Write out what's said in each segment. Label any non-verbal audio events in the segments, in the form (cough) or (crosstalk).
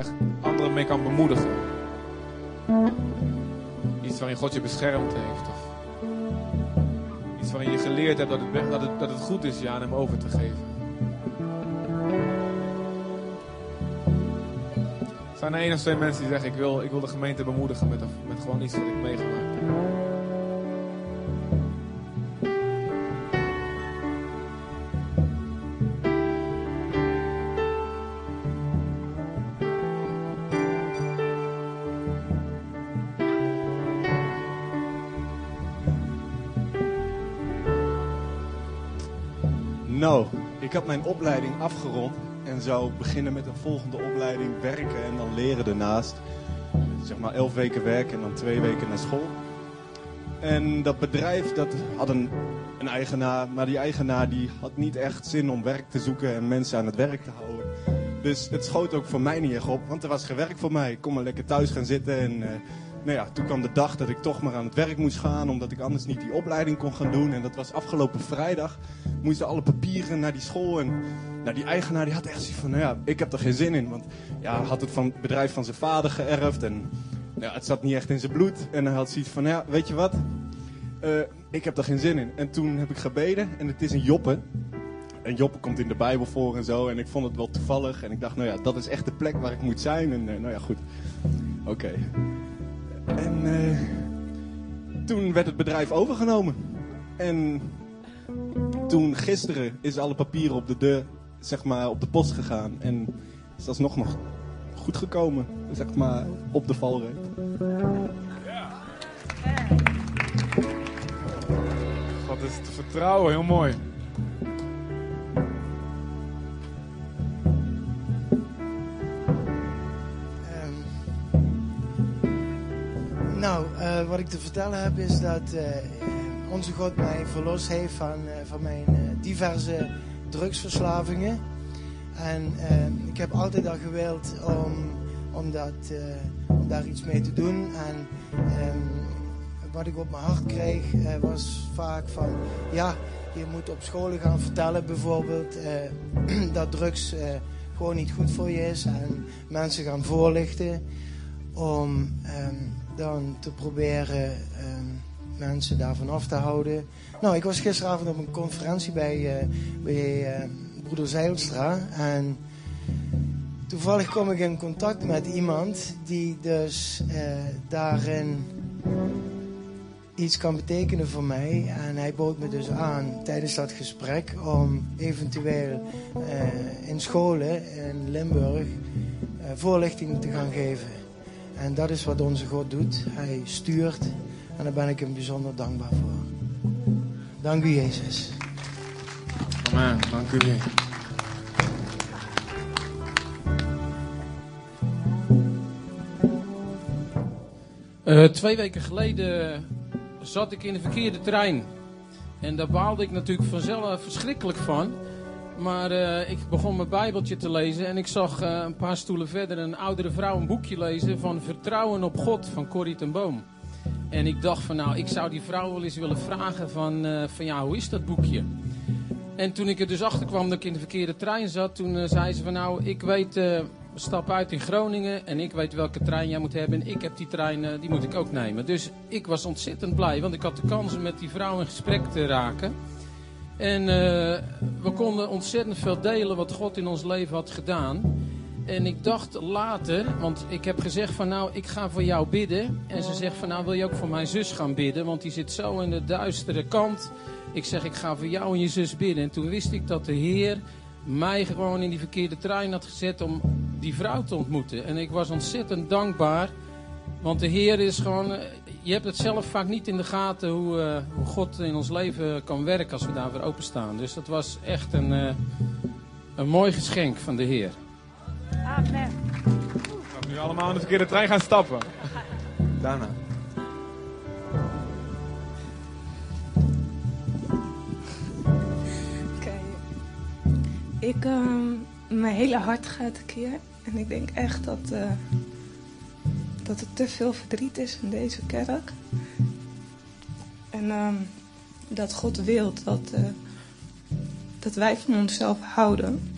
echt anderen mee kan bemoedigen. Iets waarin God je beschermd heeft. Of iets waarin je geleerd hebt dat het, dat het, dat het goed is je aan hem over te geven. Zijn er één of twee mensen die zeggen: Ik wil, ik wil de gemeente bemoedigen met, met gewoon iets wat ik meegemaakt heb? Ik had mijn opleiding afgerond en zou beginnen met een volgende opleiding werken en dan leren daarnaast. Zeg maar elf weken werken en dan twee weken naar school. En dat bedrijf dat had een, een eigenaar, maar die eigenaar die had niet echt zin om werk te zoeken en mensen aan het werk te houden. Dus het schoot ook voor mij niet echt op, want er was geen werk voor mij. Ik kon maar lekker thuis gaan zitten en uh, nou ja, toen kwam de dag dat ik toch maar aan het werk moest gaan, omdat ik anders niet die opleiding kon gaan doen. En dat was afgelopen vrijdag. Moesten alle papieren naar die school en nou, die eigenaar die had echt zoiets van, nou ja, ik heb er geen zin in. Want ja, had het van het bedrijf van zijn vader geërfd en nou het zat niet echt in zijn bloed. En hij had zoiets van, nou ja, weet je wat, uh, ik heb er geen zin in. En toen heb ik gebeden en het is een joppe. En Joppe komt in de Bijbel voor en zo. En ik vond het wel toevallig. En ik dacht, nou ja, dat is echt de plek waar ik moet zijn. En uh, nou ja, goed. Oké. En uh, toen werd het bedrijf overgenomen. En toen gisteren is alle papieren op de deur, zeg maar, op de post gegaan. En is dat nog nog goed gekomen, zeg maar, op de valreep. Ja. Wat is het vertrouwen, heel mooi. Nou, uh, wat ik te vertellen heb is dat uh, onze God mij verlost heeft van, uh, van mijn diverse drugsverslavingen. En ik heb altijd al gewild om, om, dat, om daar iets mee te doen. En um, wat ik op mijn hart kreeg was vaak van, ja, je moet op scholen gaan vertellen bijvoorbeeld (clears throat) dat drugs gewoon niet goed voor je is. En mensen gaan voorlichten om... Um, dan te proberen um, mensen daarvan af te houden. Nou, ik was gisteravond op een conferentie bij, uh, bij uh, broeder Zeilstra. En toevallig kom ik in contact met iemand die dus uh, daarin iets kan betekenen voor mij. En hij bood me dus aan tijdens dat gesprek om eventueel in scholen in Limburg voorlichting te gaan geven. En dat is wat onze God doet. Hij stuurt. En daar ben ik hem bijzonder dankbaar voor. Dank u, Jezus. Amen. Dank u. Uh, twee weken geleden zat ik in de verkeerde trein. En daar baalde ik natuurlijk vanzelf verschrikkelijk van. Maar uh, ik begon mijn Bijbeltje te lezen en ik zag uh, een paar stoelen verder een oudere vrouw een boekje lezen van Vertrouwen op God van Corrie ten Boom. En ik dacht van nou, ik zou die vrouw wel eens willen vragen van, uh, van ja, hoe is dat boekje? En toen ik er dus achter kwam dat ik in de verkeerde trein zat, toen zei ze van nou, ik weet, stap uit in Groningen en ik weet welke trein jij moet hebben en ik heb die trein, die moet ik ook nemen. Dus ik was ontzettend blij, want ik had de kans om met die vrouw in gesprek te raken. En uh, we konden ontzettend veel delen wat God in ons leven had gedaan. En ik dacht later, want ik heb gezegd van nou, ik ga voor jou bidden. En ze zegt van nou, wil je ook voor mijn zus gaan bidden? Want die zit zo in de duistere kant. Ik zeg, ik ga voor jou en je zus bidden. En toen wist ik dat de Heer mij gewoon in die verkeerde trein had gezet om die vrouw te ontmoeten. En ik was ontzettend dankbaar. Want de Heer is gewoon, je hebt het zelf vaak niet in de gaten hoe, uh, hoe God in ons leven kan werken als we daarvoor openstaan. Dus dat was echt een, uh, een mooi geschenk van de Heer. Amen. We nu allemaal in de verkeerde trein gaan stappen. Daarna. Oké. Okay. Ik, um, mijn hele hart gaat een keer. En ik denk echt dat... Dat er te veel verdriet is in deze kerk. En um, dat God wil dat, uh, dat wij van onszelf houden.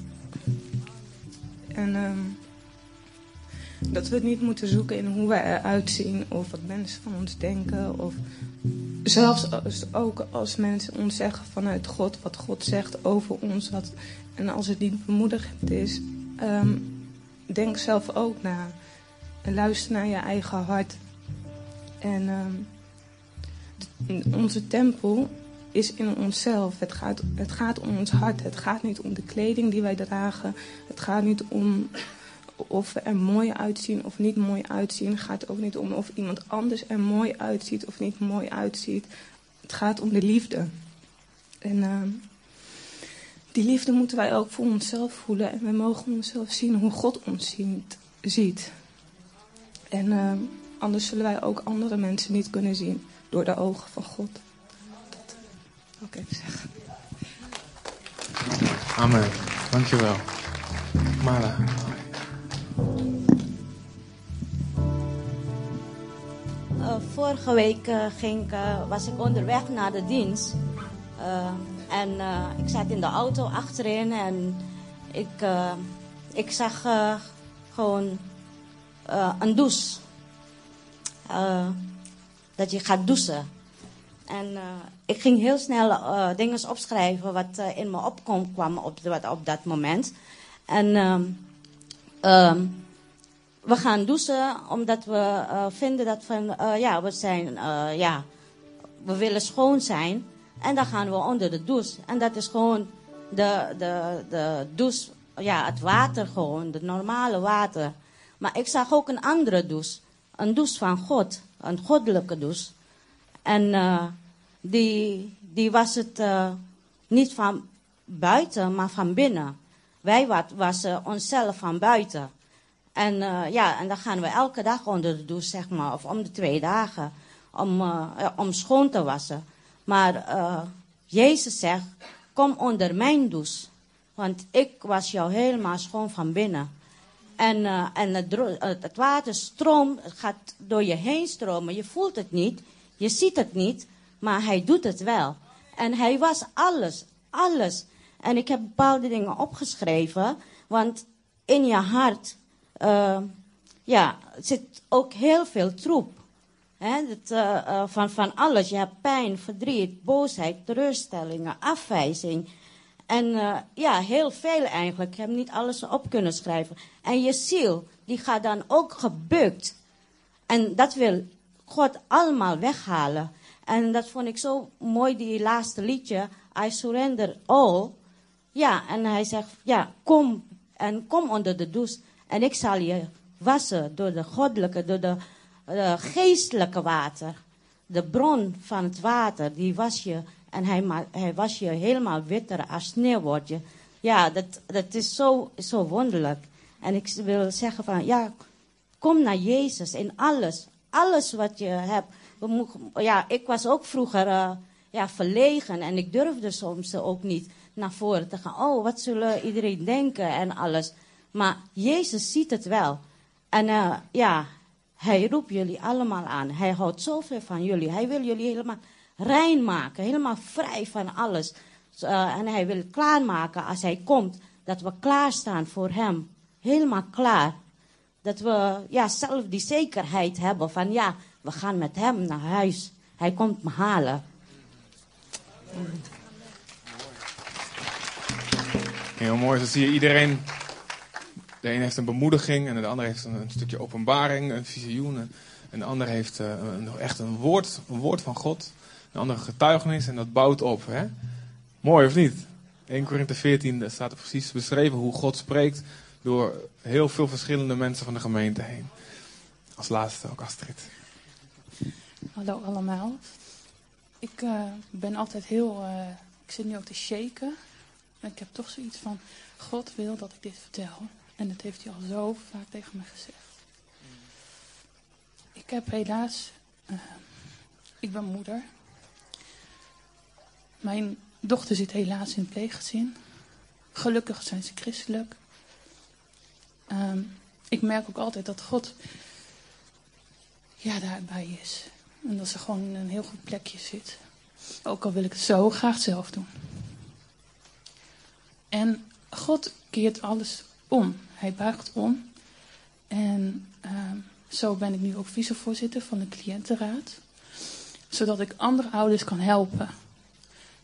En um, Dat we het niet moeten zoeken in hoe wij eruit zien of wat mensen van ons denken. Of zelfs ook als mensen ons zeggen vanuit God, wat God zegt over ons. Wat, en als het niet bemoedigend is, ehm, denk zelf ook na. Luister naar je eigen hart. En ehm, onze tempel is in onszelf. Het gaat, het gaat om ons hart. Het gaat niet om de kleding die wij dragen. Het gaat niet om of we er mooi uitzien of niet mooi uitzien. Het gaat ook niet om of iemand anders er mooi uitziet of niet mooi uitziet. Het gaat om de liefde. En uh, die liefde moeten wij ook voor onszelf voelen. En we mogen onszelf zien hoe God ons ziet. En uh, anders zullen wij ook andere mensen niet kunnen zien door de ogen van God. Dat wil ik even zeggen. Amen. Dankjewel. Mala. Uh, vorige week uh, ging, uh, was ik onderweg naar de dienst. en ik zat in de auto achterin en ik, ik zag gewoon een douche. dat je gaat douchen. En ik ging heel snel dingen opschrijven wat in me opkwam kwam op, op dat moment. En um, we gaan douchen omdat we vinden dat van, ja, we zijn, ja, we willen schoon zijn. En dan gaan we onder de douche. En dat is gewoon de, de, de douche, ja, het water gewoon, het normale water. Maar ik zag ook een andere douche. Een douche van God. Een goddelijke douche. En die, die was het niet van buiten, maar van binnen. Wij wassen onszelf van buiten. En uh, ja, en dan gaan we elke dag onder de douche, zeg maar, of om de twee dagen, om, om schoon te wassen. Maar Jezus zegt, kom onder mijn douche, want ik was jou helemaal schoon van binnen. En, en het, het water stroomt, gaat door je heen stromen. Je voelt het niet, je ziet het niet, maar hij doet het wel. En hij was alles, alles. En ik heb bepaalde dingen opgeschreven, want in je hart uh, ja, zit ook heel veel troep. Van, van alles. Je hebt pijn, verdriet, boosheid, teleurstellingen, afwijzing. En ja, heel veel eigenlijk. Ik heb niet alles op kunnen schrijven. En je ziel, die gaat dan ook gebukt. En dat wil God allemaal weghalen. En dat vond ik zo mooi, die laatste liedje. I surrender all. Ja, en hij zegt, ja, kom en kom onder de douche. En ik zal je wassen door de goddelijke, door de, de geestelijke water. De bron van het water, die was je. En hij, hij was je helemaal witter als sneeuw je. Ja, dat, dat is zo, zo wonderlijk. En ik wil zeggen van, ja, kom naar Jezus in alles. Alles wat je hebt. Ja, ik was ook vroeger uh, ja, verlegen en ik durfde soms ook niet naar voren te gaan. Oh, wat zullen iedereen denken en alles. Maar Jezus ziet het wel. En uh, ja, hij roept jullie allemaal aan. Hij houdt zoveel van jullie. Hij wil jullie helemaal rein maken. Helemaal vrij van alles. Uh, en hij wil klaarmaken als hij komt. Dat we klaarstaan voor hem. Helemaal klaar. Dat we ja, zelf die zekerheid hebben van ja, we gaan met hem naar huis. Hij komt me halen. Heel mooi, zo zie je iedereen de een heeft een bemoediging en de ander heeft een, stukje openbaring, een visioen. En de ander heeft uh, echt een woord, een woord van God. Een andere getuigenis en dat bouwt op. Hè? Mooi of niet? 1 Korinthe 14 daar staat er precies beschreven hoe God spreekt door heel veel verschillende mensen van de gemeente heen. Als laatste ook Astrid. Hallo allemaal. Ik uh, ben altijd heel. Uh, ik zit nu ook te shaken. En ik heb toch zoiets van: God wil dat ik dit vertel. En dat heeft hij al zo vaak tegen me gezegd. Ik heb helaas, uh, ik ben moeder. Mijn dochter zit helaas in het pleeggezin. Gelukkig zijn ze christelijk. Um, ik merk ook altijd dat God ja, daarbij is. En dat ze gewoon in een heel goed plekje zit. Ook al wil ik het zo graag zelf doen. En God keert alles om. Hij buigt om. En Zo ben ik nu ook vicevoorzitter van de cliëntenraad. Zodat ik andere ouders kan helpen.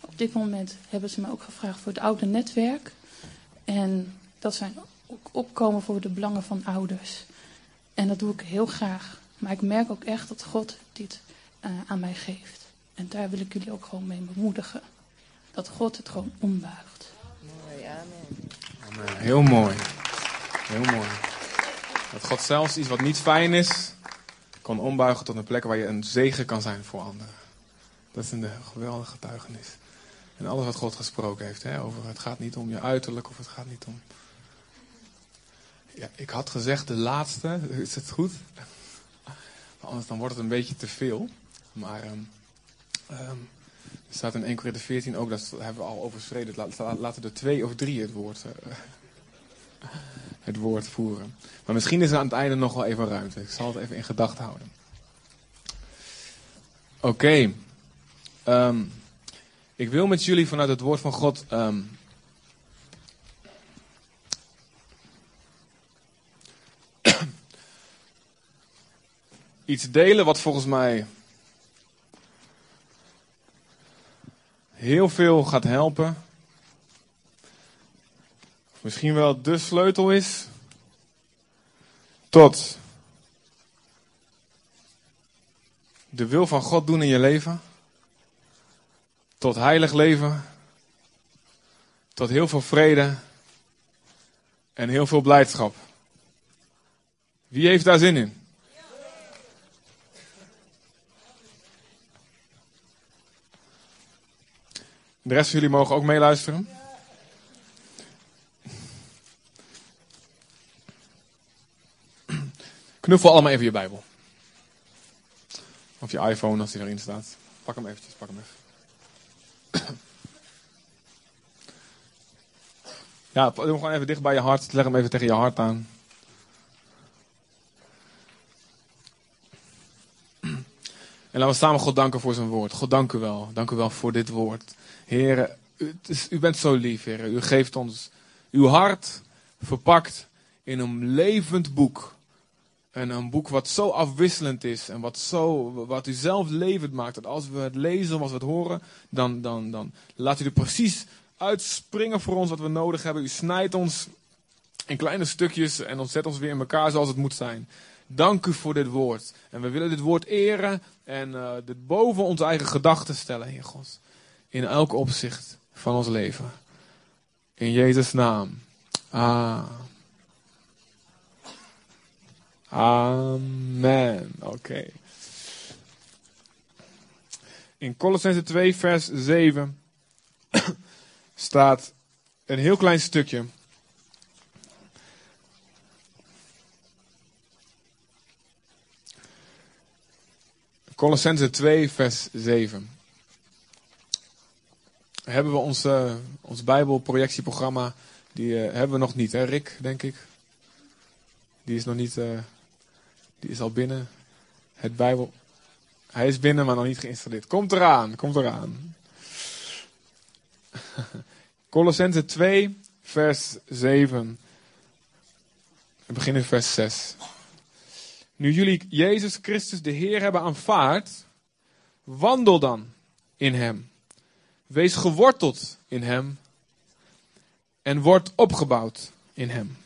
Op dit moment hebben ze me ook gevraagd voor het oude netwerk. En dat zijn ook opkomen voor de belangen van ouders. En dat doe ik heel graag. Maar ik merk ook echt dat God dit uh, aan mij geeft. En daar wil ik jullie ook gewoon mee bemoedigen. Dat God het gewoon ombuigt. Mooi, amen. Amen. Heel mooi. Heel mooi. Dat God zelfs iets wat niet fijn is, kan ombuigen tot een plek waar je een zegen kan zijn voor anderen. Dat is een geweldige getuigenis. En alles wat God gesproken heeft, hè, over het gaat niet om je uiterlijk of het gaat niet om. Ja, ik had gezegd de laatste, is het goed? Anders dan wordt het een beetje te veel. Maar um, um, er staat in 1 Corinthië 14 ook, dat hebben we al overschreden. Laten er twee of drie het woord, uh, het woord voeren. Maar misschien is er aan het einde nog wel even ruimte. Ik zal het even in gedachten houden. Oké. Okay. Um, ik wil met jullie vanuit het woord van God. Um, iets delen wat volgens mij heel veel gaat helpen. Misschien wel de sleutel is tot de wil van God doen in je leven. Tot heilig leven. Tot heel veel vrede. En heel veel blijdschap. Wie heeft daar zin in? De rest van jullie mogen ook meeluisteren. Knuffel allemaal even je Bijbel. Of je iPhone als die erin staat. Pak hem eventjes, pak hem even. Ja, doe hem gewoon even dicht bij je hart. Leg hem even tegen je hart aan. En laten we samen God danken voor zijn woord. God, dank u wel. Dank u wel voor dit woord. Heer, u, u bent zo lief. U geeft ons uw hart verpakt in een levend boek. En een boek wat zo afwisselend is en wat, zo, wat u zelf levend maakt. Dat als we het lezen als we het horen, dan, dan, dan laat u er precies uitspringen voor ons wat we nodig hebben. U snijdt ons in kleine stukjes en ontzet ons weer in elkaar zoals het moet zijn. Dank u voor dit woord. En we willen dit woord eren en uh, dit boven onze eigen gedachten stellen, Heer God. In elk opzicht van ons leven. In Jezus' naam. Amen. Oké. In Colossense 2, vers 7 staat een heel klein stukje. Colossense 2, vers 7. Hebben we ons, uh, ons Bijbelprojectieprogramma, die uh, hebben we nog niet, hè Rick, denk ik? Die is nog niet, uh, die is al binnen. Het Bijbel, hij is binnen, maar nog niet geïnstalleerd. Komt eraan, komt eraan. (laughs) Colossense 2, vers 7. We beginnen in vers 6. Nu jullie Jezus Christus de Heer hebben aanvaard, wandel dan in Hem. Wees geworteld in Hem en word opgebouwd in Hem.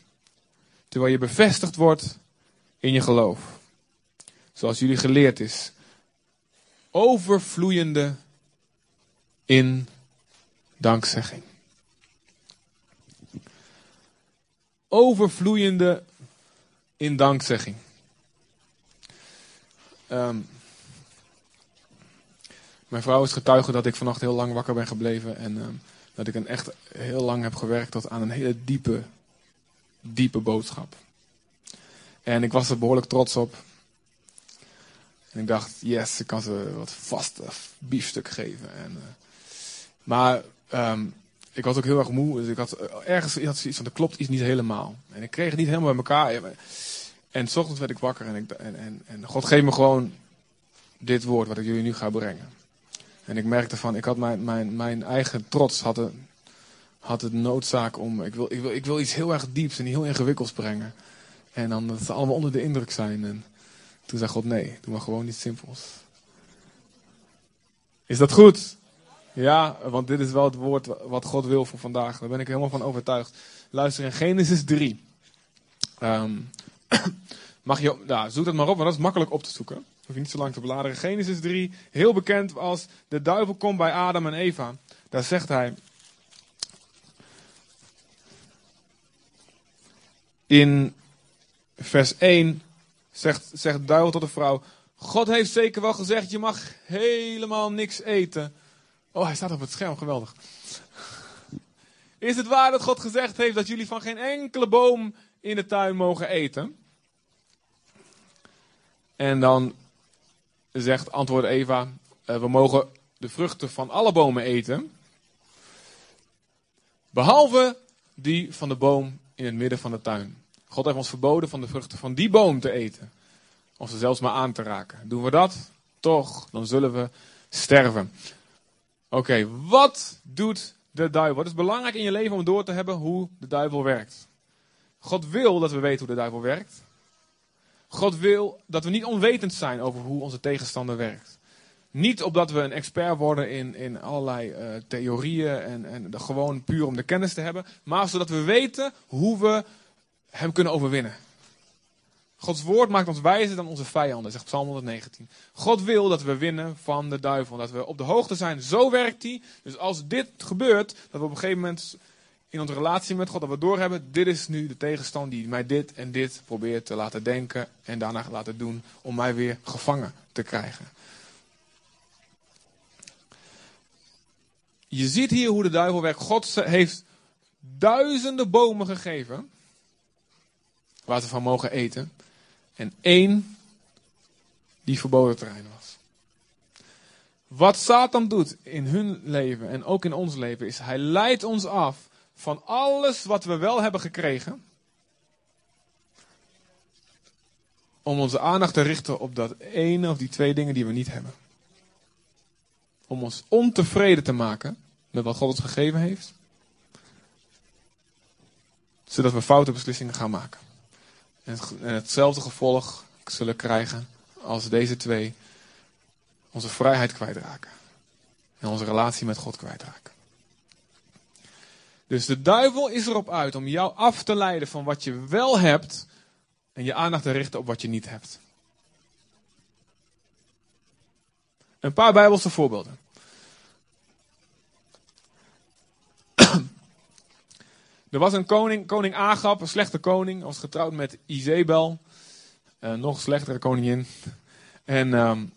Terwijl je bevestigd wordt in je geloof. Zoals jullie geleerd is. Overvloeiende in dankzegging. Overvloeiende in dankzegging. Um, mijn vrouw is getuige dat ik vannacht heel lang wakker ben gebleven. En um, dat ik een echt heel lang heb gewerkt tot aan een hele diepe, diepe boodschap. En ik was er behoorlijk trots op. En ik dacht, yes, ik kan ze wat vaste biefstuk geven. En, uh, maar um, ik was ook heel erg moe. Dus ik had uh, ergens ik had zoiets van, er klopt iets niet helemaal. En ik kreeg het niet helemaal bij elkaar. En s ochtends werd ik wakker en, ik, en, en, en God geeft me gewoon dit woord wat ik jullie nu ga brengen. En ik merkte van, ik had mijn, mijn, mijn eigen trots had het, had het noodzaak om, ik wil, ik, wil, ik wil iets heel erg dieps en heel ingewikkelds brengen. En dan dat ze allemaal onder de indruk zijn. En, Toen zei God nee, doe maar gewoon iets simpels. Is dat goed? Ja, want dit is wel het woord wat God wil voor vandaag. Daar ben ik helemaal van overtuigd. Luister in Genesis 3. Ehm, (clears throat) mag je, nou, zoek dat maar op, want dat is makkelijk op te zoeken. Hoef je niet zo lang te bladeren. Genesis 3, heel bekend als de duivel komt bij Adam en Eva. Daar zegt hij. In vers 1 zegt, zegt de duivel tot de vrouw: God heeft zeker wel gezegd: je mag helemaal niks eten. Oh, hij staat op het scherm, geweldig. Is het waar dat God gezegd heeft dat jullie van geen enkele boom in de tuin mogen eten? En dan zegt, antwoord Eva, eh, we mogen de vruchten van alle bomen eten. Behalve die van de boom in het midden van de tuin. God heeft ons verboden van de vruchten van die boom te eten. Of ze zelfs maar aan te raken. Doen we dat? Toch, dan zullen we sterven. Oké, wat doet de duivel? Wat is belangrijk in je leven om door te hebben hoe de duivel werkt? God wil dat we weten hoe de duivel werkt. God wil dat we niet onwetend zijn over hoe onze tegenstander werkt. Niet opdat we een expert worden in, in allerlei uh, theorieën en, en gewoon puur om de kennis te hebben, maar zodat we weten hoe we hem kunnen overwinnen. Gods woord maakt ons wijzer dan onze vijanden, zegt Psalm 119. God wil dat we winnen van de duivel, dat we op de hoogte zijn. Zo werkt hij. Dus als dit gebeurt, dat we op een gegeven moment in onze relatie met God, dat we doorhebben, dit is nu de tegenstand die mij dit en dit probeert te laten denken en daarna laten doen om mij weer gevangen te krijgen. Je ziet hier hoe de duivel werkt. God heeft duizenden bomen gegeven waar ze van mogen eten. En één die verboden terrein was. Wat Satan doet in hun leven en ook in ons leven is, hij leidt ons af van alles wat we wel hebben gekregen. Om onze aandacht te richten op dat ene of die twee dingen die we niet hebben. Om ons ontevreden te maken met wat God ons gegeven heeft. Zodat we foute beslissingen gaan maken. En hetzelfde gevolg zullen krijgen als deze twee onze vrijheid kwijtraken. En onze relatie met God kwijtraken. Dus de duivel is erop uit om jou af te leiden van wat je wel hebt en je aandacht te richten op wat je niet hebt. Een paar Bijbelse voorbeelden. Er was een koning, koning Agab, een slechte koning, was getrouwd met Izebel, een nog slechtere koningin. (laughs) En um,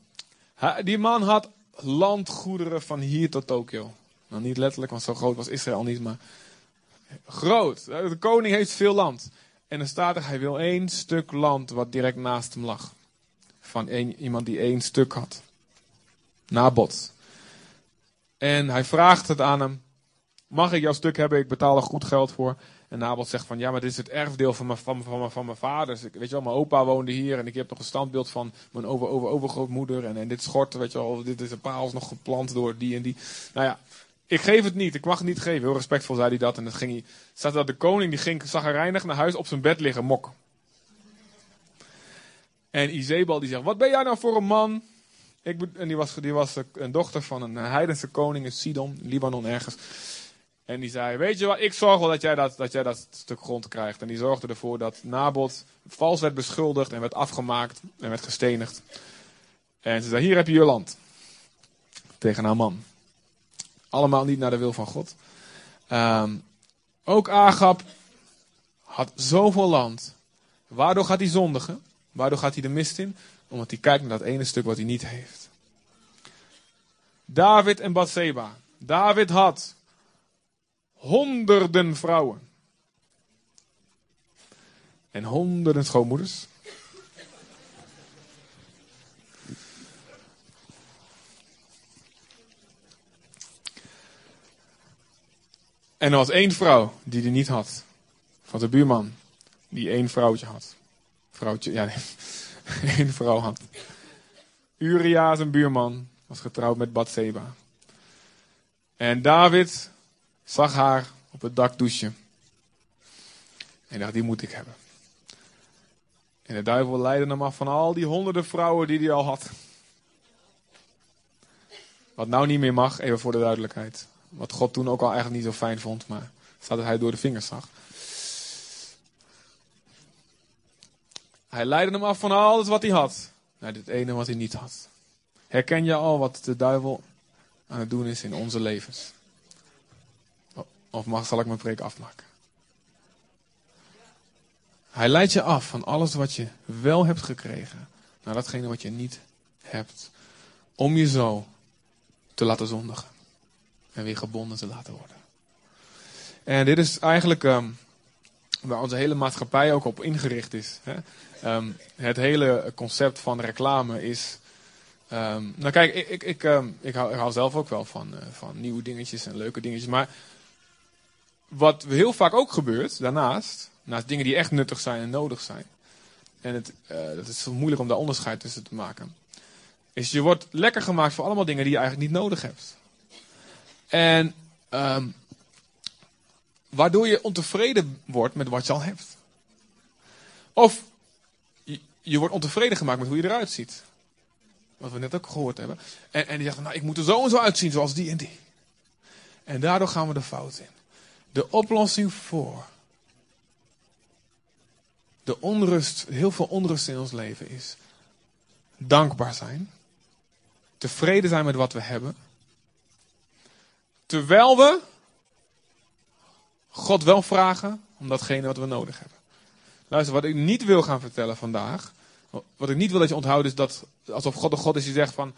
die man had landgoederen van hier tot Tokio. Nou, niet letterlijk, want zo groot was Israël niet, maar groot. De koning heeft veel land. En dan staat er, hij wil één stuk land wat direct naast hem lag. Van iemand die één stuk had. Nabot. En hij vraagt het aan hem. Mag ik jouw stuk hebben? Ik betaal er goed geld voor. En Nabot zegt van, ja, maar dit is het erfdeel van mijn, van, van, mijn vaders. Ik, weet je wel, mijn opa woonde hier en ik heb nog een standbeeld van mijn over, over, overgrootmoeder. En, en dit schort, weet je wel, dit is een paal nog geplant door die en die. Nou ja, ik geef het niet, ik mag het niet geven. Heel respectvol zei hij dat. En dat ging hij, staat dat de koning, die ging reinig naar huis op zijn bed liggen, mok. En Izebal die zegt, wat ben jij nou voor een man? Ik, en die was, die was een dochter van een heidense koning in Sidon, Libanon ergens. En die zei, weet je wat, ik zorg wel dat jij dat, dat jij dat stuk grond krijgt. En die zorgde ervoor dat Nabot vals werd beschuldigd en werd afgemaakt en werd gestenigd. En ze zei, hier heb je je land. Tegen haar man. Allemaal niet naar de wil van God. Um, ook Agab had zoveel land. Waardoor gaat hij zondigen? Waardoor gaat hij de mist in? Omdat hij kijkt naar dat ene stuk wat hij niet heeft. David en Bathseba. David had honderden vrouwen. En honderden schoonmoeders. En er was één vrouw die die niet had. Van de buurman. Die één vrouwtje had. Vrouwtje, ja nee. (laughs) Eén vrouw had. Uria, zijn buurman, was getrouwd met Bathseba. En David zag haar op het dak douchen. En dacht, die moet ik hebben. En de duivel leidde hem af van al die honderden vrouwen die hij al had. Wat nou niet meer mag, even voor de duidelijkheid. Wat God toen ook al eigenlijk niet zo fijn vond, maar staat dat hij door de vingers zag. Hij leidde hem af van alles wat hij had, naar dit ene wat hij niet had. Herken je al wat de duivel aan het doen is in onze levens? Of mag, zal ik mijn preek afmaken? Hij leidt je af van alles wat je wel hebt gekregen, naar datgene wat je niet hebt. Om je zo te laten zondigen. En weer gebonden te laten worden. En dit is eigenlijk um, waar onze hele maatschappij ook op ingericht is. Hè? Um, het hele concept van reclame is. Um, nou kijk, ik, ik, ik, ik, hou, hou, zelf ook wel van, uh, van nieuwe dingetjes en leuke dingetjes. Maar wat heel vaak ook gebeurt daarnaast, naast dingen die echt nuttig zijn en nodig zijn. En het, uh, het is moeilijk om daar onderscheid tussen te maken. Is je wordt lekker gemaakt voor allemaal dingen die je eigenlijk niet nodig hebt. En um, waardoor je ontevreden wordt met wat je al hebt. Of je, je, wordt ontevreden gemaakt met hoe je eruit ziet. Wat we net ook gehoord hebben. En, en die zegt, nou ik moet er zo en zo uitzien zoals die en die. En daardoor gaan we de fout in. De oplossing voor de onrust, heel veel onrust in ons leven is dankbaar zijn. Tevreden zijn met wat we hebben. Terwijl we God wel vragen om datgene wat we nodig hebben. Luister, wat ik niet wil gaan vertellen vandaag. Wat ik niet wil dat je onthoudt is dat alsof God de God is die zegt van.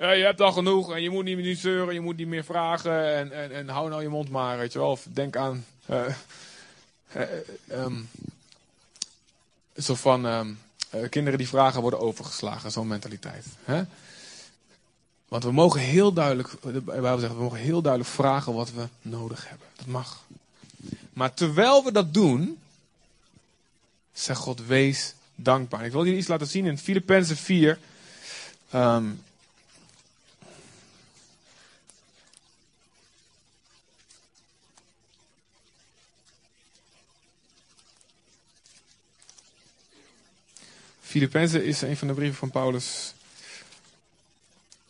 Ja, je hebt al genoeg en je moet niet meer zeuren, je moet niet meer vragen en, en, en hou nou je mond maar, weet je wel. Of denk aan. Uh, uh, zo van uh, kinderen die vragen worden overgeslagen, zo'n mentaliteit. Hè? Want we mogen heel duidelijk, de Bijbel zegt, we mogen heel duidelijk vragen wat we nodig hebben. Dat mag. Maar terwijl we dat doen, zegt God, wees dankbaar. Ik wil jullie iets laten zien in Filippenzen 4. Um, Filippenzen is een van de brieven van Paulus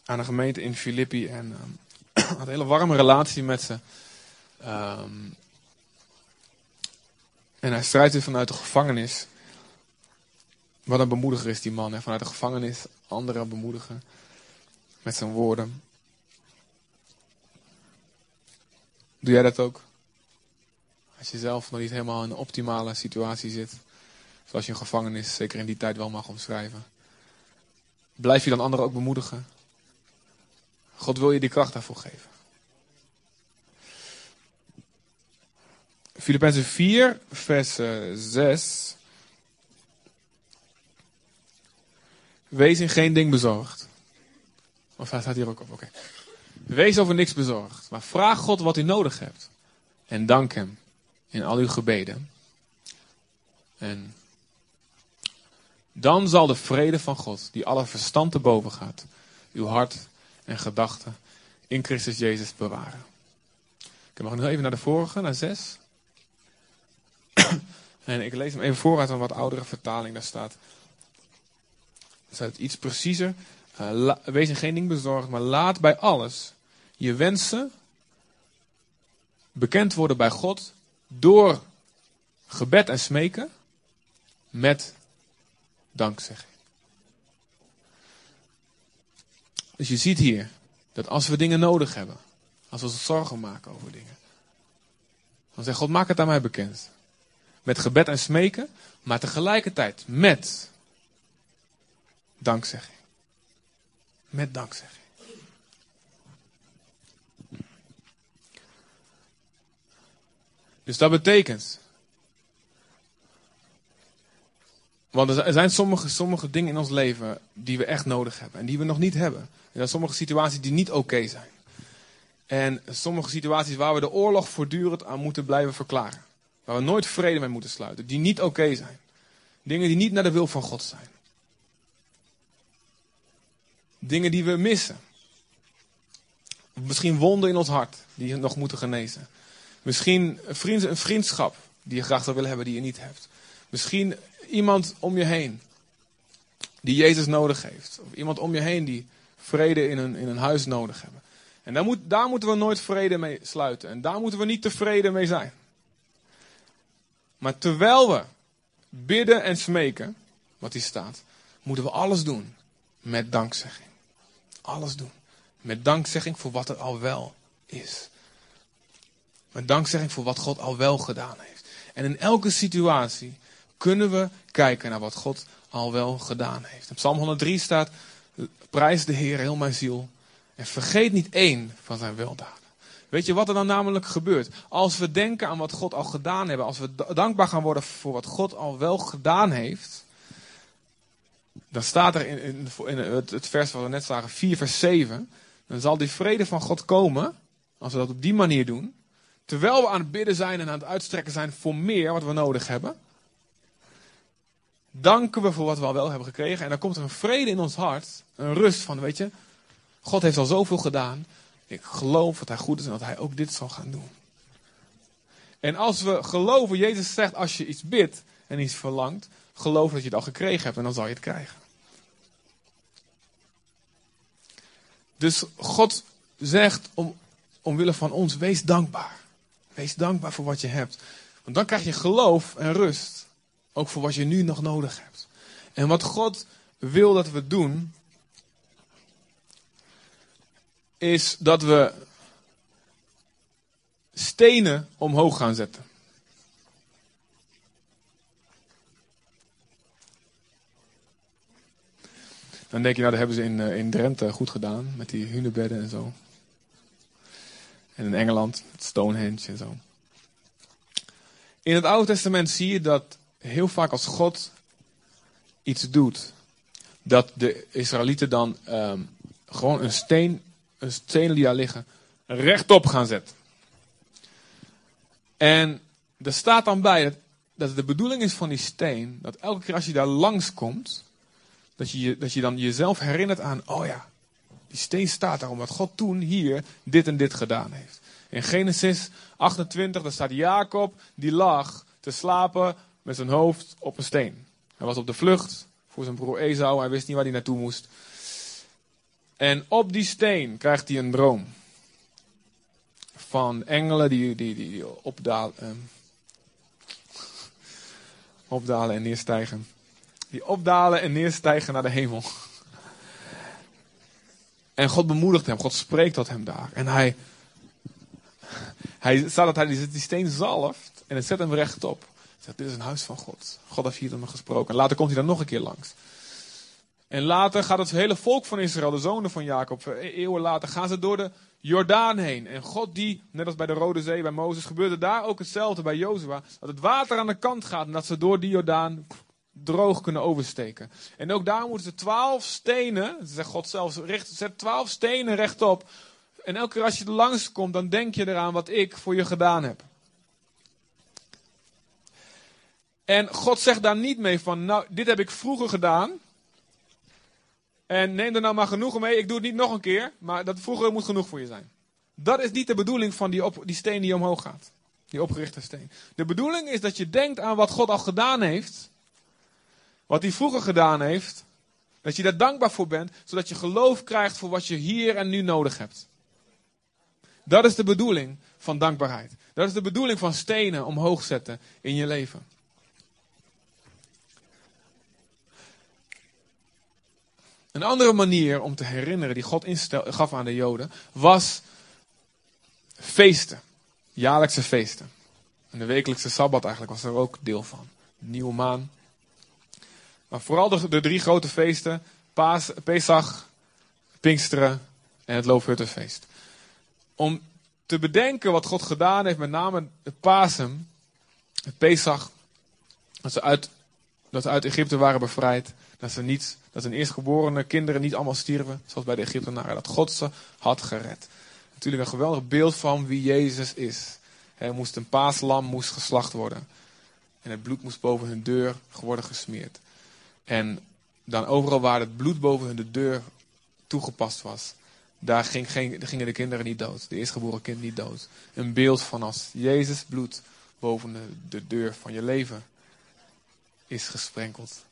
aan de gemeente in Filippi. En um, (clears throat) had een hele warme relatie met ze. Um, en hij strijdt weer vanuit de gevangenis. Wat een bemoediger is die man. Hè? Vanuit de gevangenis anderen bemoedigen. Met zijn woorden. Doe jij dat ook? Als je zelf nog niet helemaal in een optimale situatie zit. Zoals je een gevangenis zeker in die tijd wel mag omschrijven. Blijf je dan anderen ook bemoedigen? God wil je die kracht daarvoor geven. Filippenzen 4, vers 6. Wees in geen ding bezorgd. Of hij staat hier ook op, oké. Wees over niks bezorgd, maar vraag God wat u nodig hebt. En dank hem in al uw gebeden. En dan zal de vrede van God, die alle verstand te boven gaat, uw hart en gedachten in Christus Jezus bewaren. Ik mag nu even naar de vorige, naar 6. (clears throat) en ik lees hem even voor uit een wat oudere vertaling. Daar staat, daar staat iets preciezer. Uh, wees in geen ding bezorgd, maar laat bij alles je wensen bekend worden bij God door gebed en smeken met dankzegging. Dus je ziet hier dat als we dingen nodig hebben, als we ons zorgen maken over dingen, dan zegt God, maak het aan mij bekend. Met gebed en smeken, maar tegelijkertijd met dankzegging. Met dankzegging. Dus dat betekent Want er zijn sommige, sommige dingen in ons leven die we echt nodig hebben en die we nog niet hebben. Er zijn sommige situaties die niet oké zijn. En sommige situaties waar we de oorlog voortdurend aan moeten blijven verklaren. Waar we nooit vrede mee moeten sluiten. Die niet oké zijn. Dingen die niet naar de wil van God zijn. Dingen die we missen. Misschien wonden in ons hart die nog moeten genezen. Misschien een vriendschap die je graag zou willen hebben die je niet hebt. Misschien iemand om je heen die Jezus nodig heeft. Of iemand om je heen die vrede in een, in een huis nodig hebben. En daar, moet, daar moeten we nooit vrede mee sluiten. En daar moeten we niet tevreden mee zijn. Maar terwijl we bidden en smeken, wat hier staat, moeten we alles doen met dankzegging. Alles doen. Met dankzegging voor wat er al wel is. Met dankzegging voor wat God al wel gedaan heeft. En in elke situatie kunnen we kijken naar wat God al wel gedaan heeft. In Psalm 103 staat: Prijs de Heer, heel mijn ziel. En vergeet niet één van zijn weldaden. Weet je wat er dan namelijk gebeurt? Als we denken aan wat God al gedaan heeft, als we dankbaar gaan worden voor wat God al wel gedaan heeft, dan staat er in, in, het, vers wat we net zagen, 4 vers 7, dan zal die vrede van God komen, als we dat op die manier doen, terwijl we aan het bidden zijn en aan het uitstrekken zijn voor meer wat we nodig hebben, danken we voor wat we al wel hebben gekregen. En dan komt er een vrede in ons hart, een rust van, weet je, God heeft al zoveel gedaan. Ik geloof dat hij goed is en dat hij ook dit zal gaan doen. En als we geloven, Jezus zegt, als je iets bidt en iets verlangt, geloof dat je het al gekregen hebt en dan zal je het krijgen. Dus God zegt om, omwille van ons, wees dankbaar. Wees dankbaar voor wat je hebt. Want dan krijg je geloof en rust. Ook voor wat je nu nog nodig hebt. En wat God wil dat we doen, is dat we stenen omhoog gaan zetten. Dan denk je, nou, dat hebben ze in, eh, in Drenthe goed gedaan. Met die hunebedden en zo. En in Engeland, Stonehenge en zo. In het Oude Testament zie je dat heel vaak als God iets doet, dat de Israëlieten dan um, gewoon een steen, een steen die daar liggen, rechtop gaan zetten. En er staat dan bij dat, dat de bedoeling is van die steen, dat elke keer als je daar langskomt, dat je, dat je dan jezelf herinnert aan, oh ja, die steen staat daar omdat God toen hier dit en dit gedaan heeft. In Genesis 28, daar staat Jacob, die lag te slapen met zijn hoofd op een steen. Hij was op de vlucht voor zijn broer Esau, hij wist niet waar hij naartoe moest. En op die steen krijgt hij een droom. Van engelen die, die, die, opdalen, eh, opdalen en neerstijgen die opdalen en neerstijgen naar de hemel. En God bemoedigt hem, God spreekt tot hem daar. En hij, hij staat dat hij die steen zalft en het zet hem rechtop. Zegt, dit is een huis van God. God heeft hier me gesproken. En later komt hij dan nog een keer langs. En later gaat het hele volk van Israël, de zonen van Jacob, e-, eeuwen later, gaan ze door de Jordaan heen. En God die, net als bij de Rode Zee, bij Mozes, gebeurde daar ook hetzelfde bij Jozua. Dat het water aan de kant gaat en dat ze door die Jordaan droog kunnen oversteken. En ook daar moeten ze twaalf stenen, zegt God zelfs, zet twaalf stenen rechtop. En elke keer als je er langs komt, dan denk je eraan wat ik voor je gedaan heb. En God zegt daar niet mee van, nou, dit heb ik vroeger gedaan. En neem er nou maar genoegen mee. Ik doe het niet nog een keer, maar dat vroeger moet genoeg voor je zijn. Dat is niet de bedoeling van die, op, die steen die omhoog gaat. Die opgerichte steen. De bedoeling is dat je denkt aan wat God al gedaan heeft. Wat hij vroeger gedaan heeft. Dat je daar dankbaar voor bent, zodat je geloof krijgt voor wat je hier en nu nodig hebt. Dat is de bedoeling van dankbaarheid. Dat is de bedoeling van stenen omhoog zetten in je leven. Een andere manier om te herinneren die God instel, gaf aan de Joden was feesten. Jaarlijkse feesten. En de wekelijkse sabbat eigenlijk was er ook deel van. nieuwe maan. Maar vooral de, de drie grote feesten: Paas, Pesach, Pinksteren en het Loofhuttenfeest. Om te bedenken wat God gedaan heeft, met name het Pasen, het Pesach, dat ze uit, dat ze uit Egypte waren bevrijd. Dat, ze niet, dat hun eerstgeborene kinderen niet allemaal stierven, zoals bij de Egyptenaren. Dat God ze had gered. Natuurlijk een geweldig beeld van wie Jezus is. Hij moest een paaslam moest geslacht worden. En het bloed moest boven hun deur worden gesmeerd. En dan overal waar het bloed boven hun de deur toegepast was, daar ging gingen de kinderen niet dood. De eerstgeboren kind niet dood. Een beeld van als Jezus bloed boven de, de deur van je leven is gesprenkeld.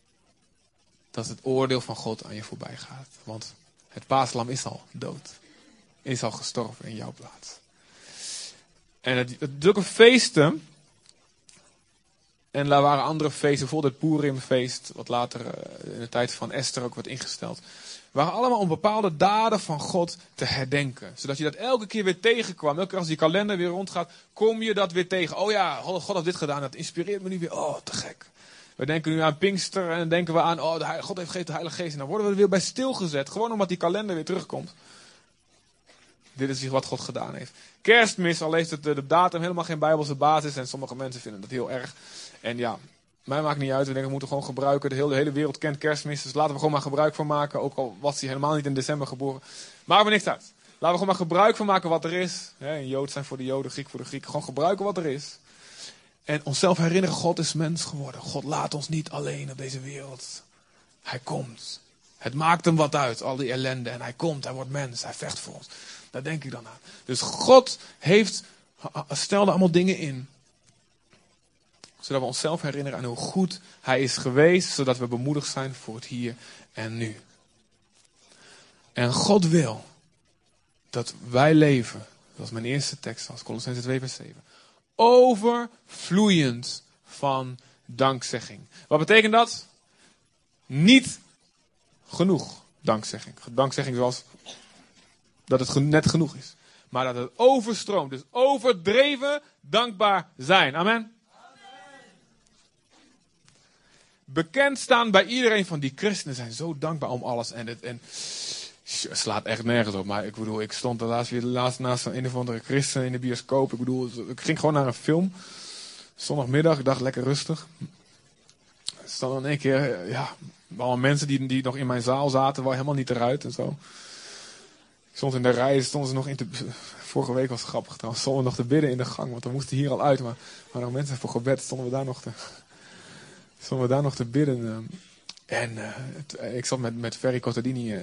Dat het oordeel van God aan je voorbij gaat. Want het paaslam is al dood. Is al gestorven in jouw plaats. En het, het drukke feesten. En er waren andere feesten, bijvoorbeeld het Purimfeest, wat later eh, in de tijd van Esther ook wordt ingesteld. Waren allemaal om bepaalde daden van God te herdenken. Zodat je dat elke keer weer tegenkwam. Elke keer als die kalender weer rondgaat, kom je dat weer tegen. Oh ja, God heeft dit gedaan, dat inspireert me nu weer. Oh, te gek. We denken nu aan Pinkster en denken we aan, oh, God heeft gegeven de Heilige Geest. En dan worden we er weer bij stilgezet. Gewoon omdat die kalender weer terugkomt. Dit is wat God gedaan heeft. Kerstmis, al heeft het de datum helemaal geen bijbelse basis. En sommige mensen vinden dat heel erg. En ja, mij maakt niet uit. We denken, we moeten gewoon gebruiken. De hele, wereld kent kerstmis. Dus laten we gewoon maar gebruik van maken. Ook al was hij helemaal niet in december geboren. Maakt we niks uit. Laten we gewoon maar gebruik van maken wat er is. een Jood zijn voor de Joden, Griek voor de Griek. Gewoon gebruiken wat er is. En onszelf herinneren, God is mens geworden. God laat ons niet alleen op deze wereld. Hij komt. Het maakt hem wat uit, al die ellende. En hij komt, hij wordt mens, hij vecht voor ons. Daar denk ik dan aan. Dus God heeft, stelde allemaal dingen in. Zodat we onszelf herinneren aan hoe goed hij is geweest. Zodat we bemoedigd zijn voor het hier en nu. En God wil dat wij leven. Dat was mijn eerste tekst, als Colossense 2 vers 7 overvloeiend van dankzegging. Wat betekent dat? Niet genoeg dankzegging. Dankzegging zoals dat het net genoeg is. Maar dat het overstroomt. Dus overdreven dankbaar zijn. Amen. Bekend staan bij iedereen van die christenen zijn zo dankbaar om alles. En, het, en slaat echt nergens op. Maar ik bedoel, ik stond de laatst weer laatst naast een, een of andere christen in de bioscoop. Ik bedoel, ik ging gewoon naar een film. Zondagmiddag, ik dacht lekker rustig. Er stonden in één keer, ja, allemaal mensen die, die nog in mijn zaal zaten, waren helemaal niet eruit en zo. Ik stond in de rij, stonden ze nog in vorige week was grappig trouwens, stonden we nog te bidden in de gang, want we moesten hier al uit, maar, maar nog mensen voor gebed stonden we daar nog te, stonden we daar nog te bidden. Eh. En uh, ik zat met, met Ferry Cottadini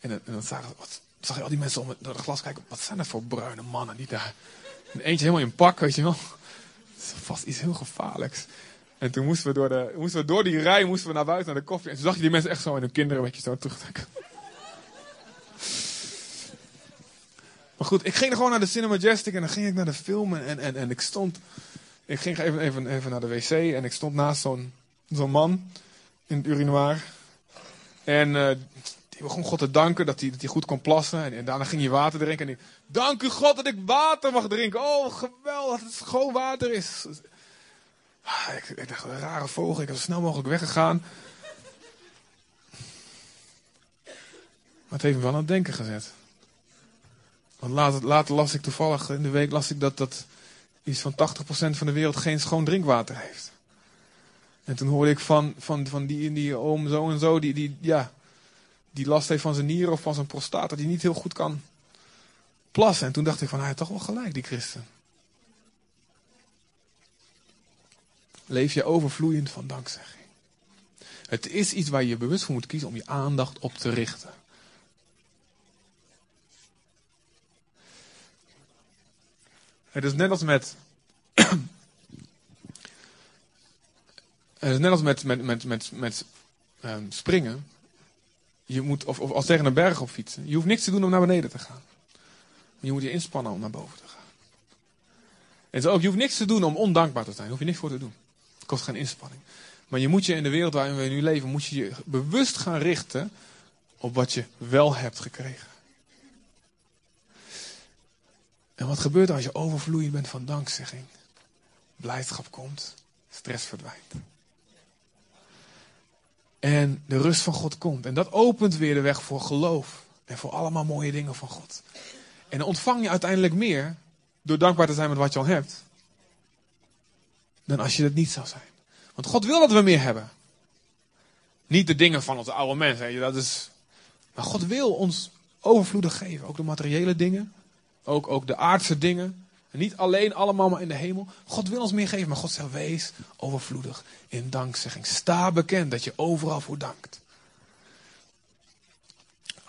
en, dan zag, je al die mensen door het glas kijken. Wat zijn dat voor bruine mannen die daar... En eentje helemaal in pak, weet je wel. Dat is vast iets heel gevaarlijks. En toen moesten we door, de, moesten we door die rij moesten we naar buiten naar de koffie. En toen zag je die mensen echt zo en hun kinderen een beetje zo terugtrekken. Maar goed, ik ging gewoon naar de Cinema Majestic en dan ging ik naar de film. En, en, en ik stond... Ik ging even, even, even naar de wc en ik stond naast zo'n zo'n man in het urinoir. En uh, die begon God te danken dat hij, dat hij goed kon plassen. En, daarna ging hij water drinken. En dank u God dat ik water mag drinken. Oh, geweldig dat het schoon water is. Ah, ik, ik dacht, een rare vogel. Ik was zo snel mogelijk weggegaan. Maar het heeft me wel aan het denken gezet. Want later, later las ik toevallig, in de week las ik dat, dat iets van 80% van de wereld geen schoon drinkwater heeft. En toen hoorde ik van, van, van die die oom zo en zo, die, die, ja, die last heeft van zijn nieren of van zijn prostaat, dat hij niet heel goed kan plassen. En toen dacht ik van, hij heeft toch wel gelijk, die christen. Leef je overvloeiend van dankzegging. Het is iets waar je bewust voor moet kiezen om je aandacht op te richten. Het is net als met. (clears throat) het is net als met, met, met, met, met um, springen je moet, of, als tegen een berg op fietsen. Je hoeft niks te doen om naar beneden te gaan. Je moet je inspannen om naar boven te gaan. En zo ook, je hoeft niks te doen om ondankbaar te zijn. Daar hoef je niks voor te doen. Het kost geen inspanning. Maar je moet je in de wereld waarin we nu leven, moet je je bewust gaan richten op wat je wel hebt gekregen. En wat gebeurt er als je overvloeiend bent van dankzegging? Blijdschap komt, stress verdwijnt. En de rust van God komt. En dat opent weer de weg voor geloof. En voor allemaal mooie dingen van God. En dan ontvang je uiteindelijk meer door dankbaar te zijn met wat je al hebt. Dan als je het niet zou zijn. Want God wil dat we meer hebben. Niet de dingen van onze oude mens. Dat is... Maar God wil ons overvloedig geven. Ook de materiële dingen. Ook, ook de aardse dingen. En niet alleen allemaal maar in de hemel. God wil ons meer geven, maar God zegt wees overvloedig in dankzegging. Sta bekend dat je overal voor dankt.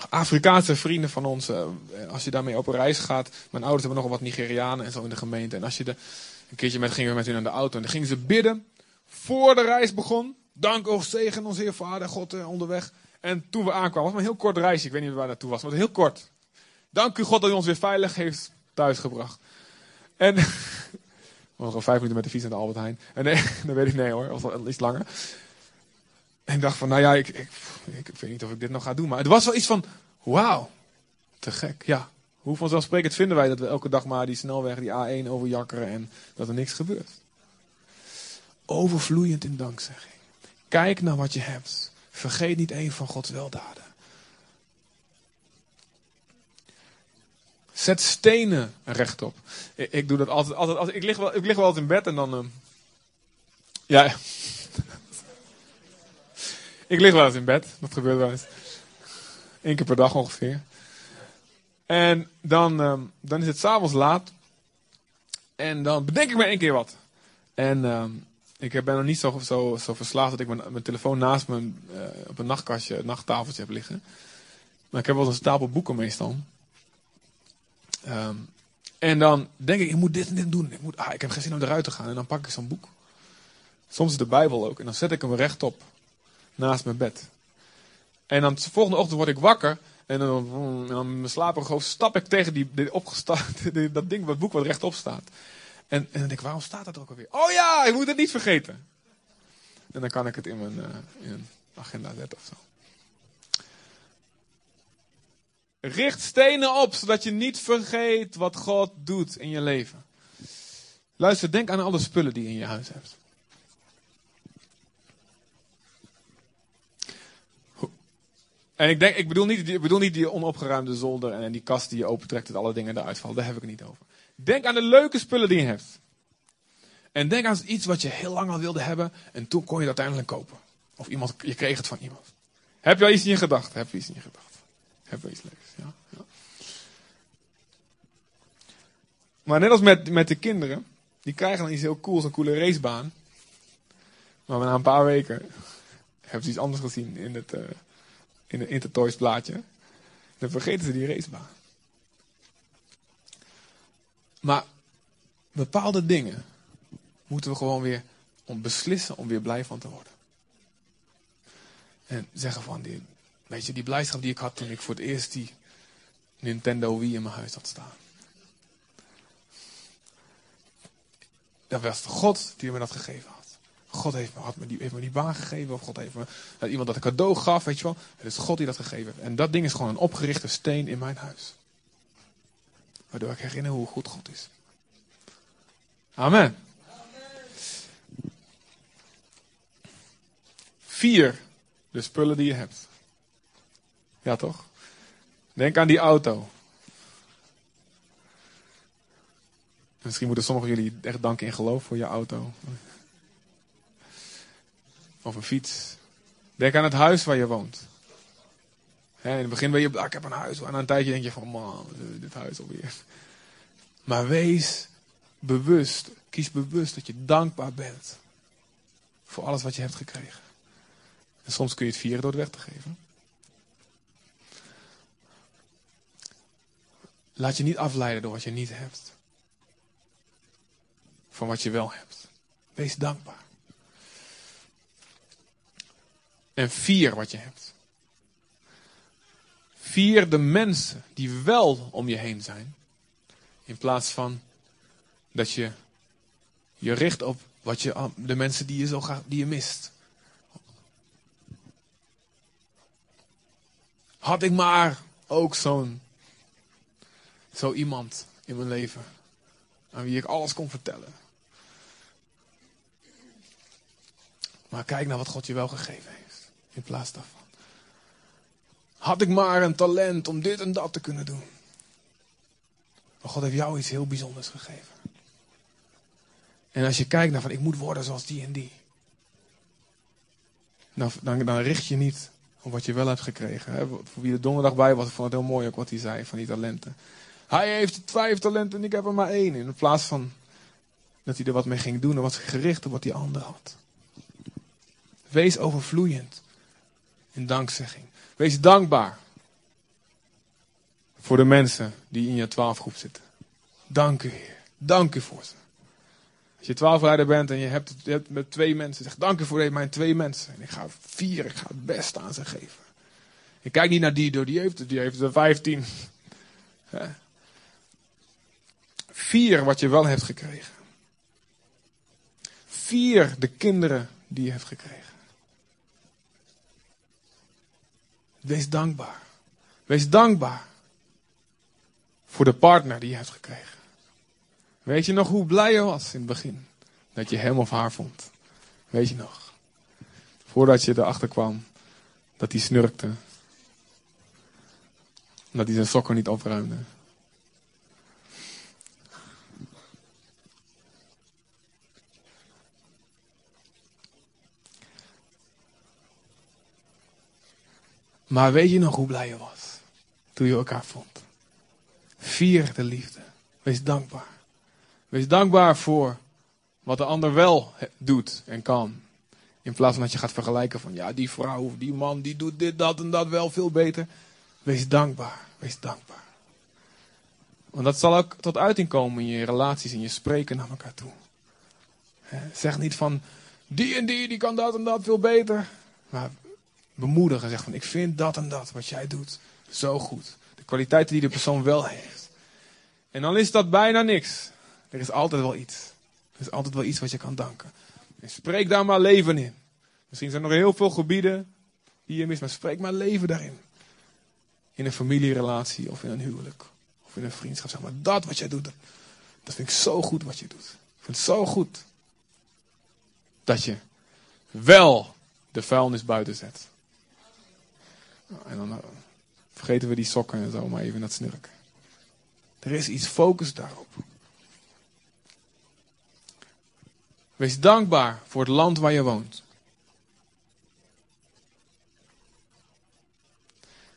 Afrikaanse vrienden van ons, eh, als je daarmee op reis gaat. Mijn ouders hebben nogal wat Nigerianen en zo in de gemeente. En als je de, een keertje met, gingen we met hun aan de auto en dan gingen ze bidden voor de reis begon. Dank, oh zegen ons Heer Vader, God eh, onderweg. En toen we aankwamen, was maar een heel kort reisje. Ik weet niet waar naartoe was, maar heel kort. Dank u God dat u ons weer veilig heeft thuisgebracht. En (laughs) we al vijf minuten met de fiets naar de Albert Heijn. En nee, (laughs) dat weet ik nee hoor, wel iets langer. En ik dacht van, nou ja, ik, ik, ik, weet niet of ik dit nog ga doen. Maar het was wel iets van, wauw, te gek. Ja, hoe vanzelfsprekend vinden wij dat we elke dag maar die snelweg, die A1 overjakkeren en dat er niks gebeurt. Overvloeiend in dankzegging. Kijk naar wat je hebt. Vergeet niet een van Gods weldaden. Zet stenen rechtop. Ik, ik doe dat altijd. altijd als, ik, lig wel, ik lig wel altijd in bed en dan. Uh, ja. (laughs) ik lig wel eens in bed. Dat gebeurt wel eens. Eén keer per dag ongeveer. En dan, uh, dan is het s'avonds laat. En dan bedenk ik me één keer wat. En uh, ik ben nog niet zo, zo, zo verslaafd dat ik mijn, mijn telefoon naast me uh, op een nachtkastje, nachttafeltje heb liggen. Maar ik heb wel een stapel boeken meestal. Um, en dan denk ik, ik moet dit en dit doen. Ik, moet, ah, ik heb geen zin om eruit te gaan. En dan pak ik zo'n boek. Soms de Bijbel ook. En dan zet ik hem rechtop. Naast mijn bed. En dan de volgende ochtend word ik wakker. En dan, en dan mijn stap ik tegen die, die (laughs) dat ding, dat boek wat rechtop staat. En, en dan denk ik, waarom staat dat ook alweer? Oh ja, ik moet het niet vergeten. En dan kan ik het in mijn, uh, in agenda zetten of zo. Richt stenen op, zodat je niet vergeet wat God doet in je leven. Luister, denk aan alle spullen die je in je huis hebt. En ik, denk, ik, bedoel niet, bedoel niet die onopgeruimde zolder en die kast die je opentrekt en alle dingen eruit vallen. Daar heb ik het niet over. Denk aan de leuke spullen die je hebt. En denk aan iets wat je heel lang al wilde hebben en toen kon je het uiteindelijk kopen. Of iemand, je kreeg het van iemand. Heb je al iets in je gedacht? Heb je iets in je gedacht? Heb je iets leuks? Ja, ja. Maar net als met, met de kinderen, die krijgen dan iets heel cools, een coole racebaan. Maar na een paar weken hebben ze iets anders gezien in het, uh, in het Intertoys plaatje. Dan vergeten ze die racebaan. Maar bepaalde dingen moeten we gewoon weer beslissen om weer blij van te worden. En zeggen van, die, weet je, die blijdschap die ik had toen ik voor het eerst die Nintendo Wii in mijn huis had staan. Dat was God die me dat gegeven had. God heeft me, had me die, heeft me die baan gegeven. Of God heeft me dat iemand dat een cadeau gaf. Weet je wel. Het is God die dat gegeven heeft. En dat ding is gewoon een opgerichte steen in mijn huis. Waardoor ik herinner hoe goed God is. Amen. Vier, de spullen die je hebt. Ja toch? Denk aan die auto. Misschien moeten sommigen jullie echt danken in geloof voor je auto. Of een fiets. Denk aan het huis waar je woont. in het begin ben je, ah, ik heb een huis. En na een tijdje denk je van, man, dit huis alweer. Maar wees bewust, kies bewust dat je dankbaar bent. Voor alles wat je hebt gekregen. En soms kun je het vieren door het weg te geven. Laat je niet afleiden door wat je niet hebt. Van wat je wel hebt. Wees dankbaar. En vier wat je hebt. Vier de mensen die wel om je heen zijn. In plaats van dat je je richt op wat je, de mensen die je, zo die je mist. Had ik maar ook zo'n zo iemand in mijn leven aan wie ik alles kon vertellen. Maar kijk naar wat God je wel gegeven heeft. In plaats daarvan. Had ik maar een talent om dit en dat te kunnen doen. Maar God heeft jou iets heel bijzonders gegeven. En als je kijkt naar van ik moet worden zoals die en die. Dan, dan, richt je niet op wat je wel hebt gekregen. Hè? Voor wie er donderdag bij was, ik vond het heel mooi ook wat hij zei van die talenten. Hij heeft vijf talenten en ik heb er maar één. In plaats van dat hij er wat mee ging doen, dan was gericht op wat die ander had. Wees overvloeiend in dankzegging. Wees dankbaar voor de mensen die in je twaalfgroep zitten. Dank u, Heer. Dank u voor ze. Als je twaalfleider bent en je hebt, met twee mensen, zeg dank u voor mijn twee mensen. En ik ga vier, ik ga het beste aan ze geven. Ik kijk niet naar die, door die heeft die heeft vijftien. (laughs) Vier wat je wel hebt gekregen. Vier de kinderen die je hebt gekregen. Wees dankbaar. Wees dankbaar voor de partner die je hebt gekregen. Weet je nog hoe blij je was in het begin? Dat je hem of haar vond. Weet je nog? Voordat je erachter kwam dat hij snurkte. Dat hij zijn sokken niet opruimde. Maar weet je nog hoe blij je was toen je elkaar vond? Vier de liefde. Wees dankbaar. Wees dankbaar voor wat de ander wel doet en kan. In plaats van dat je gaat vergelijken van ja, die vrouw of die man die doet dit, dat en dat wel veel beter. Wees dankbaar. Wees dankbaar. Want dat zal ook tot uiting komen in je relaties, in je spreken naar elkaar toe. Zeg niet van die en die, die kan dat en dat veel beter. Maar bemoedigen. Zeg van, ik vind dat en dat wat jij doet zo goed. De kwaliteiten die de persoon wel heeft. En dan is dat bijna niks. Er is altijd wel iets. Er is altijd wel iets wat je kan danken. En spreek daar maar leven in. Misschien zijn er nog heel veel gebieden die je mist, maar spreek maar leven daarin. In een familierelatie of in een huwelijk of in een vriendschap. Zeg maar, dat wat jij doet, dat vind ik zo goed wat je doet. Ik vind het zo goed dat je wel de vuilnis buiten zet. En dan eh, vergeten we die sokken en zo maar even dat snurken. Er is iets, focus daarop. Wees dankbaar voor het land waar je woont.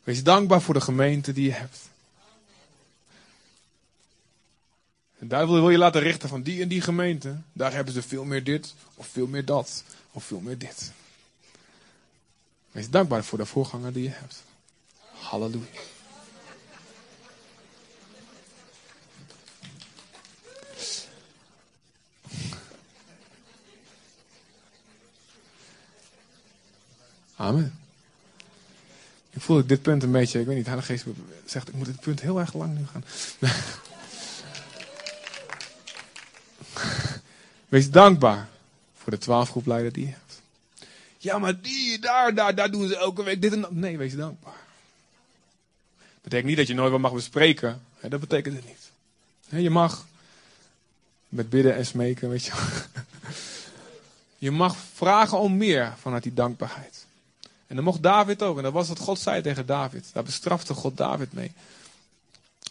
Wees dankbaar voor de gemeente die je hebt. De duivel wil je laten richten van die en die gemeente. Daar hebben ze veel meer dit, of veel meer dat, of veel meer dit. Wees dankbaar voor de voorganger die je hebt. Halleluja. Amen. Ik voel dit punt een beetje, ik weet niet, Heilige Geest zegt, ik moet dit punt heel erg lang nu gaan. (laughs) Wees dankbaar voor de twaalf groepleider die je hebt. Ja, maar die, daar, daar, daar doen ze elke week dit en dat. Nee, wees dankbaar. Dat betekent niet dat je nooit wat mag bespreken. Dat betekent het niet. Je mag met bidden en smeken, weet je. (laughs) Je mag vragen om meer vanuit die dankbaarheid. En dat mocht David ook. En dat was wat God zei tegen David. Daar bestrafte God David mee.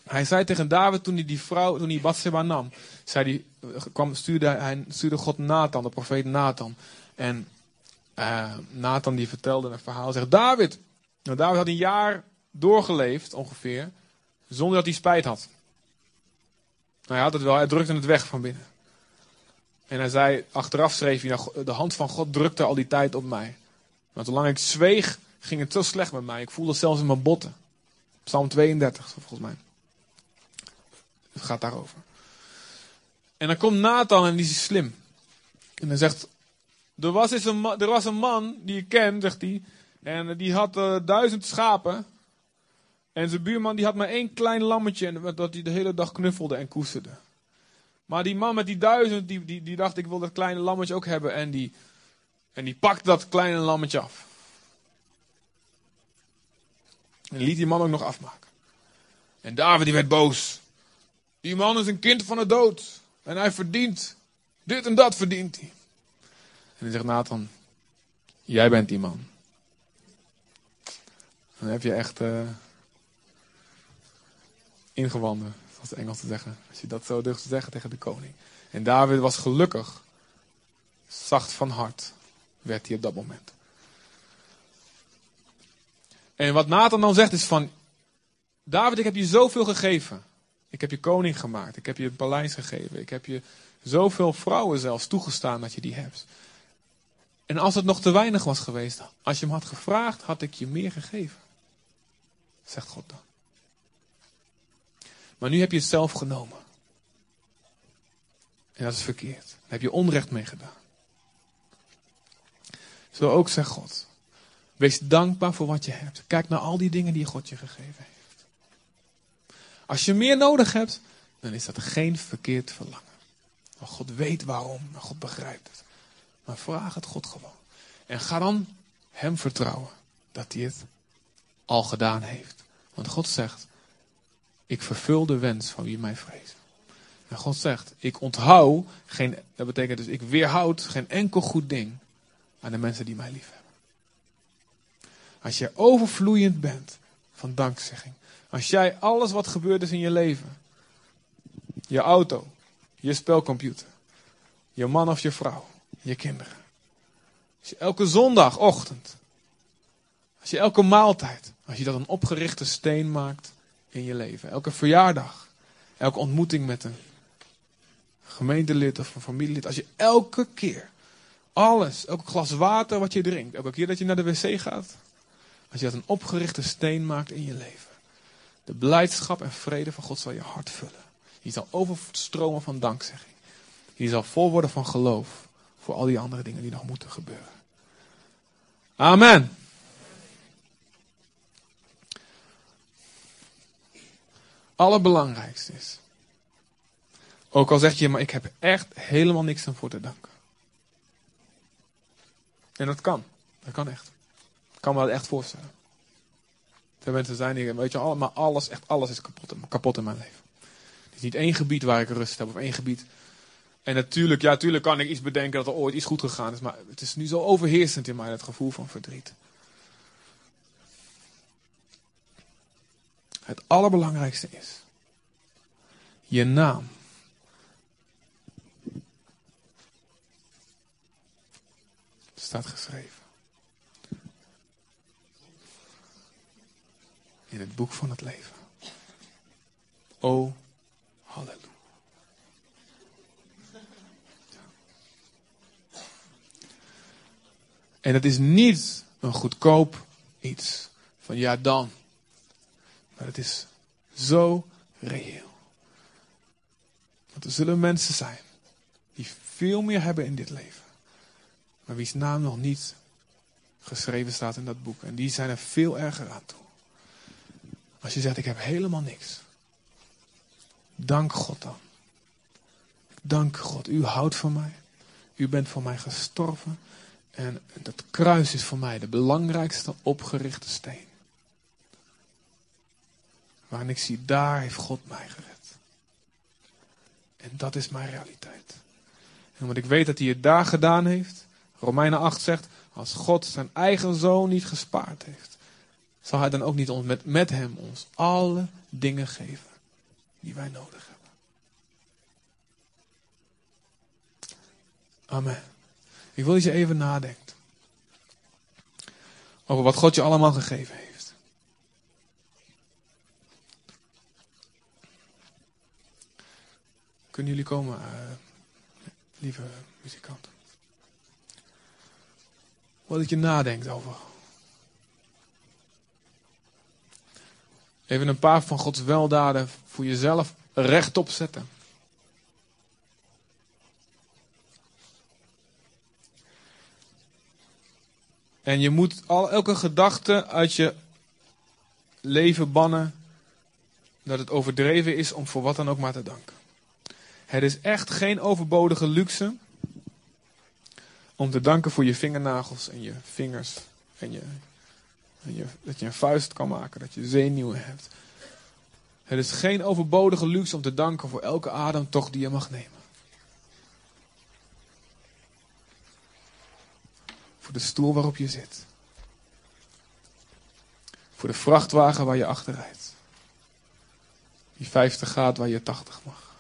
Hij zei tegen David toen hij die vrouw, toen hij Bathsheba nam, zei hij, kwam, stuurde, hij stuurde God Nathan, de profeet Nathan. En uh, Nathan die vertelde een verhaal, zegt David. Nou, David had een jaar doorgeleefd ongeveer, zonder dat hij spijt had. Nou, hij had het wel, hij drukte het weg van binnen. En hij zei, achteraf schreef hij, nou, de hand van God drukte al die tijd op mij. Maar zolang ik zweeg, ging het zo slecht met mij. Ik voelde het zelfs in mijn botten. Psalm 32, volgens mij. Het gaat daarover. En dan komt Nathan en die is slim. En hij zegt, er was, eens een, man, er was een man die ik ken, zegt hij. En die had uh, duizend schapen. En zijn buurman die had maar één klein lammetje. En dat hij de hele dag knuffelde en koesterde. Maar die man met die duizend, die, die, die dacht ik wil dat kleine lammetje ook hebben. En die, en die pakte dat kleine lammetje af. En liet die man ook nog afmaken. En David die werd boos. Die man is een kind van de dood. En hij verdient. Dit en dat verdient hij. En hij zegt Nathan, jij bent die man. Dan heb je echt uh, ingewanden, zoals de Engels te zeggen. Als je dat zo durft te zeggen tegen de koning. En David was gelukkig, zacht van hart, werd hij op dat moment. En wat Nathan dan zegt is van, David, ik heb je zoveel gegeven. Ik heb je koning gemaakt. Ik heb je het paleis gegeven. Ik heb je zoveel vrouwen zelfs toegestaan dat je die hebt. En als het nog te weinig was geweest, als je hem had gevraagd, had ik je meer gegeven. Zegt God dan. Maar nu heb je het zelf genomen. En dat is verkeerd. Daar heb je onrecht mee gedaan. Zo ook zegt God. Wees dankbaar voor wat je hebt. Kijk naar al die dingen die God je gegeven heeft. Als je meer nodig hebt, dan is dat geen verkeerd verlangen. Want God weet waarom en God begrijpt het. Maar vraag het God gewoon. En ga dan Hem vertrouwen dat Hij het al gedaan heeft. Want God zegt, ik vervul de wens van wie mij vrezen. En God zegt, ik onthoud geen, dat betekent dus ik weerhoud geen enkel goed ding aan de mensen die mij lief hebben. Als jij overvloeiend bent van dankzegging. Als jij alles wat gebeurd is in je leven. Je auto, je spelcomputer, je man of je vrouw, je kinderen. Als je elke zondagochtend, als je elke maaltijd, als je dat een opgerichte steen maakt in je leven. Elke verjaardag, elke ontmoeting met een gemeentelid of een familielid. Als je elke keer, alles, elk glas water wat je drinkt, elke keer dat je naar de wc gaat. Als je dat een opgerichte steen maakt in je leven. De blijdschap en vrede van God zal je hart vullen. Je zal overstromen van dankzegging. Je zal vol worden van geloof voor al die andere dingen die nog moeten gebeuren. Amen. Allerbelangrijkste is. Ook al zeg je, maar ik heb echt helemaal niks aan voor te danken. En dat kan. Dat kan echt. Ik kan me dat echt voorstellen. Er mensen zijn die, weet je, allemaal alles, echt alles is kapot, kapot in mijn leven. Het is niet één gebied waar ik rust heb of één gebied. En natuurlijk, ja, natuurlijk kan ik iets bedenken dat er ooit iets goed gegaan is, maar het is nu zo overheersend in mij, dat gevoel van verdriet. Het allerbelangrijkste is je naam. Staat geschreven. In het boek van het leven. O, halleluja. En het is niet een goedkoop iets. Van ja dan. Maar het is zo reëel. Want er zullen mensen zijn die veel meer hebben in dit leven. Maar wie's naam nog niet geschreven staat in dat boek. En die zijn er veel erger aan toe. Als je zegt, ik heb helemaal niks. Dank God dan. Dank God, u houdt van mij. U bent voor mij gestorven. En dat kruis is voor mij de belangrijkste opgerichte steen. Waarin ik zie, daar heeft God mij gered. En dat is mijn realiteit. En omdat ik weet dat hij het daar gedaan heeft, Romeinen 8 zegt, als God zijn eigen zoon niet gespaard heeft, zal hij dan ook niet ons, met, met hem ons alle dingen geven die wij nodig hebben. Amen. Ik wil dat je even nadenkt over wat God je allemaal gegeven heeft. Kunnen jullie komen, uh, lieve muzikant? Wat dat je nadenkt over. Even een paar van Gods weldaden voor jezelf rechtop zetten. En je moet al, elke gedachte uit je leven bannen dat het overdreven is om voor wat dan ook maar te danken. Het is echt geen overbodige luxe om te danken voor je vingernagels en je vingers. En, je, en je, dat je een vuist kan maken, dat je zenuwen hebt. Het is geen overbodige luxe om te danken voor elke ademtocht die je mag nemen. De stoel waarop je zit. Voor de vrachtwagen waar je achter rijdt. Die 50 gaat waar je 80 mag.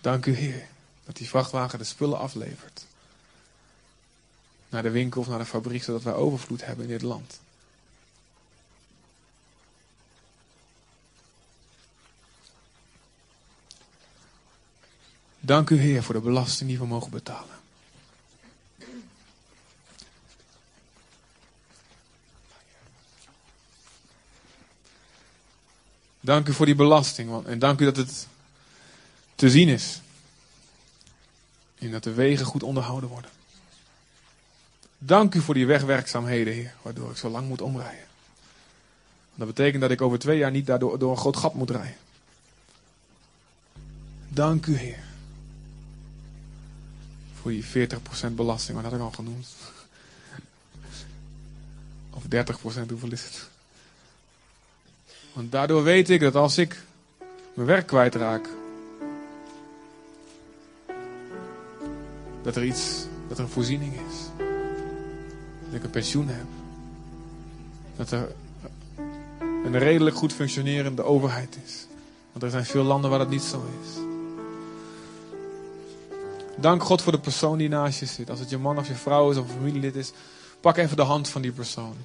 Dank u Heer dat die vrachtwagen de spullen aflevert. Naar de winkel of naar de fabriek, zodat wij overvloed hebben in dit land. Dank u Heer voor de belasting die we mogen betalen. Dank u voor die belasting. En dank u dat het te zien is. En dat de wegen goed onderhouden worden. Dank u voor die wegwerkzaamheden, Heer, waardoor ik zo lang moet omrijden. Dat betekent dat ik over twee jaar niet daardoor door een groot gat moet rijden. Dank u, Heer. Voor die 40% belasting, wat had ik al genoemd. Of 30%, hoeveel is het? Want daardoor weet ik dat als ik mijn werk kwijtraak, dat er iets, dat er een voorziening is. Dat ik een pensioen heb. Dat er een redelijk goed functionerende overheid is. Want er zijn veel landen waar dat niet zo is. Dank God voor de persoon die naast je zit. Als het je man of je vrouw is of een familielid is, pak even de hand van die persoon.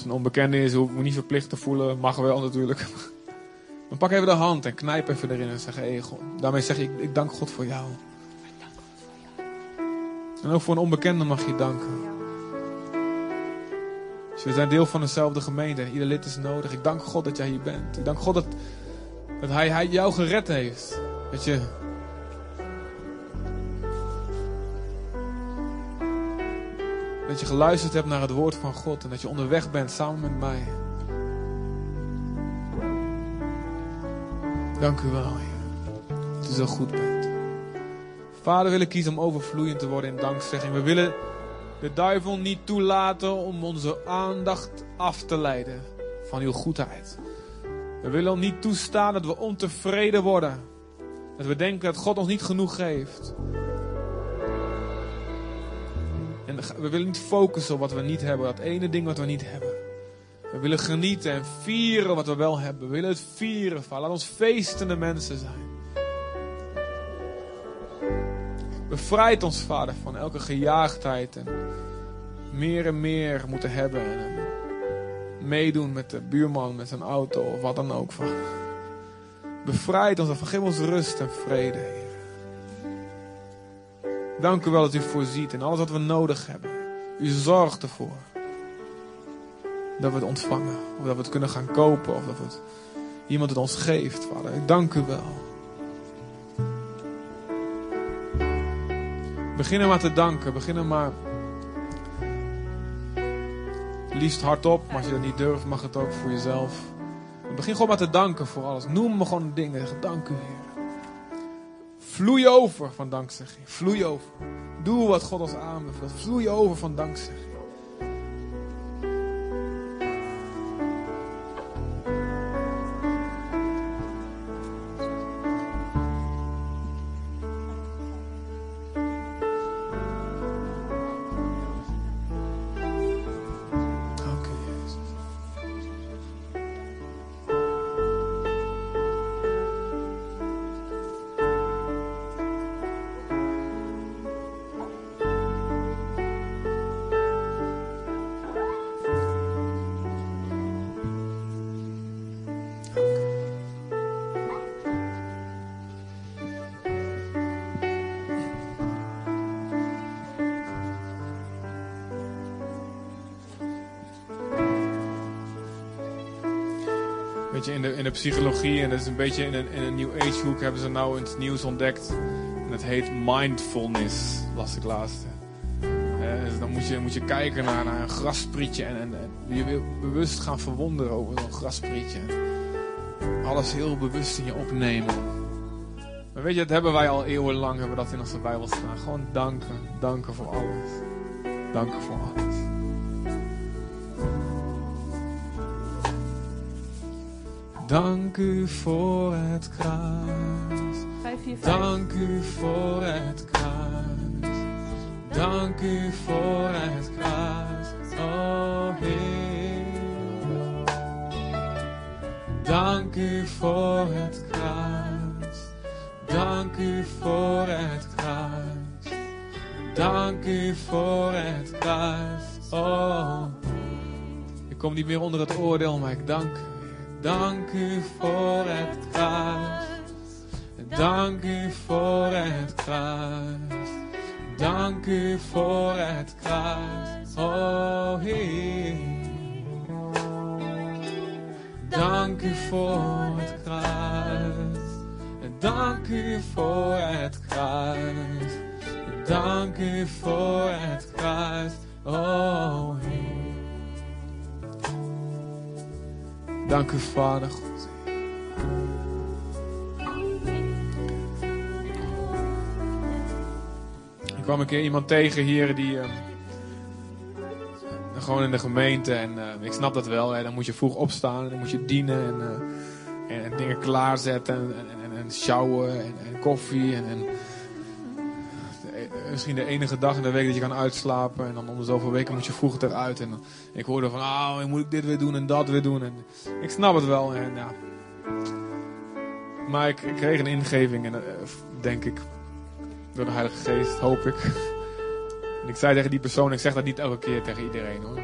Als een onbekende is, hoef ik me niet verplicht te voelen. Mag wel natuurlijk. (laughs) Maar pak even de hand en knijp even erin en zeg: hey, God. Daarmee zeg ik: Ik dank God voor jou. En ook voor een onbekende mag je danken. Dus we zijn deel van dezelfde gemeente. Ieder lid is nodig. Ik dank God dat jij hier bent. Ik dank God dat, dat hij, hij jou gered heeft. Dat je Dat je geluisterd hebt naar het woord van God en dat je onderweg bent samen met mij. Dank u wel, Heer. Dat u zo goed bent. Vader, we willen kiezen om overvloeiend te worden in dankzegging. We willen de duivel niet toelaten om onze aandacht af te leiden van uw goedheid. We willen niet toestaan dat we ontevreden worden. Dat we denken dat God ons niet genoeg geeft. En we willen niet focussen op wat we niet hebben, dat ene ding wat we niet hebben. We willen genieten en vieren wat we wel hebben. We willen het vieren, Vader. Laat ons feestende mensen zijn. Bevrijd ons, Vader, van elke gejaagdheid en meer en meer moeten hebben. En meedoen met de buurman, met zijn auto of wat dan ook, Vader. Bevrijd ons, geef ons rust en vrede. Dank u wel dat u voorziet in alles wat we nodig hebben. U zorgt ervoor. Dat we het ontvangen. Of dat we het kunnen gaan kopen. Of dat het, iemand het ons geeft, vader. Dank u wel. Begin er maar te danken. Begin er maar liefst hardop. Maar als je dat niet durft, mag het ook voor jezelf. Begin gewoon maar te danken voor alles. Noem me gewoon dingen. Dank u, Heer. Vloei over van dankzegging. Vloei over. Doe wat God ons aanbeveelt. Vloei over van dankzegging. In de, psychologie en dat is een beetje in een, in een New Age hoek hebben ze nou het nieuws ontdekt. En dat heet mindfulness, las ik laatst. Uh, dus dan moet je, moet je kijken naar, naar een grassprietje en, en, je wil bewust gaan verwonderen over zo'n grassprietje. Alles heel bewust in je opnemen. Maar weet je, dat hebben wij al eeuwenlang, hebben dat in onze Bijbel staan. Gewoon danken, danken voor alles. Danken voor alles. Dank u voor het kruis. Dank u voor het kruis. Dank u voor het kruis. Oh Heer. Dank u voor het kruis. Dank u voor het kruis. Dank u voor het kruis. Oh. Ik kom niet meer onder het oordeel, maar ik dank u. Dank u voor het kruis. Dank u voor het kruis. Dank u voor het kruis. Oh Heer. Dank u voor het kruis. dank u voor het kruis. Dank u voor het kruis, oh Heer. Dank u, Vader God. Ik kwam een keer iemand tegen hier die. Uh, gewoon in de gemeente en uh, ik snap dat wel. Hè, dan moet je vroeg opstaan en dan moet je dienen en, uh, en, en dingen klaarzetten en, en, en sjouwen en, koffie. En misschien de enige dag in de week dat je kan uitslapen. En dan om de zoveel weken moet je vroeg eruit. En ik hoorde van, ah, oh, moet ik dit weer doen en dat weer doen. En ik snap het wel. En, ja. Maar ik, kreeg een ingeving en uh, denk ik, door de Heilige Geest, hoop ik. (laughs) En ik zei tegen die persoon, ik zeg dat niet elke keer tegen iedereen hoor.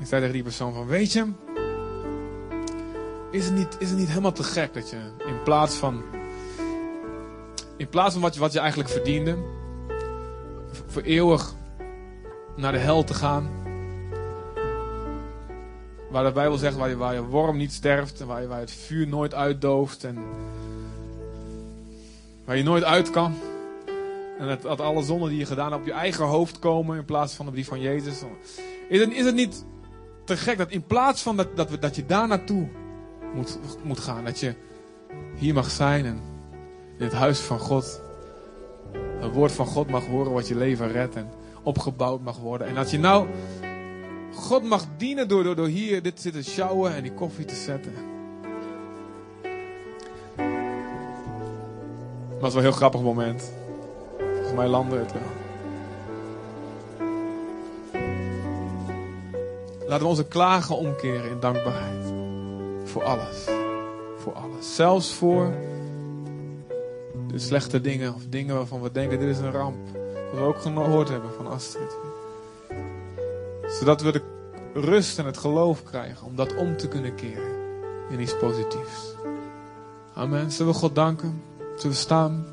Ik zei tegen die persoon van, weet je, is het niet, is het niet helemaal te gek dat je in plaats van, in plaats van wat je, wat je eigenlijk verdiende, voor eeuwig naar de hel te gaan. Waar de Bijbel zegt, waar je, waar je worm niet sterft en waar je, waar het vuur nooit uitdooft en waar je nooit uit kan. En dat, dat alle zonden die je gedaan hebt op je eigen hoofd komen in plaats van op die van Jezus. Is het, is het niet te gek dat in plaats van dat, dat, we, dat je daar naartoe moet, moet gaan, dat je hier mag zijn en in het huis van God het woord van God mag horen wat je leven redt en opgebouwd mag worden. En dat je nou God mag dienen door, door, door hier dit zitten sjouwen en die koffie te zetten. Het was wel een heel grappig moment. Volgens mij landde het wel. Laten we onze klagen omkeren in dankbaarheid. Voor alles. Voor alles. Zelfs voor slechte dingen of dingen waarvan we denken dit is een ramp. Dat we ook gehoord hebben van Astrid. Zodat we de rust en het geloof krijgen om dat om te kunnen keren in iets positiefs. Amen. Zullen we God danken? Zullen we staan?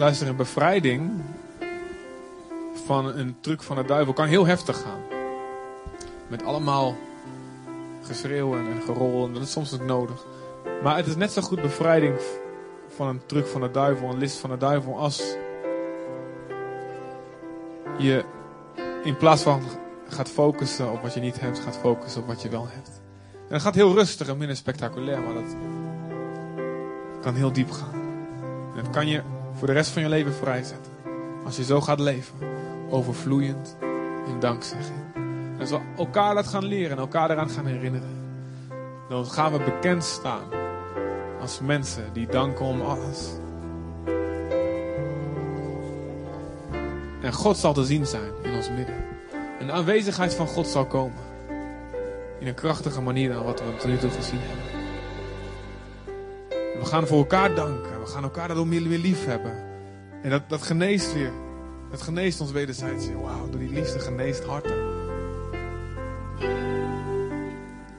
Luister, een bevrijding van een truc van de duivel kan heel heftig gaan. Met allemaal geschreeuw en gerol en dat is soms ook nodig. Maar het is net zo goed bevrijding van een truc van de duivel, een list van de duivel, als je in plaats van gaat focussen op wat je niet hebt, gaat focussen op wat je wel hebt. En gaat heel rustig en minder spectaculair, maar dat kan heel diep gaan. En dat kan je voor de rest van je leven vrijzetten. Als je zo gaat leven, overvloeiend in dankzegging. En als we elkaar dat gaan leren en elkaar eraan gaan herinneren, dan gaan we bekend staan als mensen die danken om alles. En God zal te zien zijn in ons midden. En de aanwezigheid van God zal komen. In een krachtige manier dan wat we tot nu toe gezien hebben. We gaan voor elkaar danken. We gaan elkaar daardoor meer, meer lief hebben. En dat, dat geneest weer. Dat geneest ons wederzijds. Wauw, door die liefde geneest harten.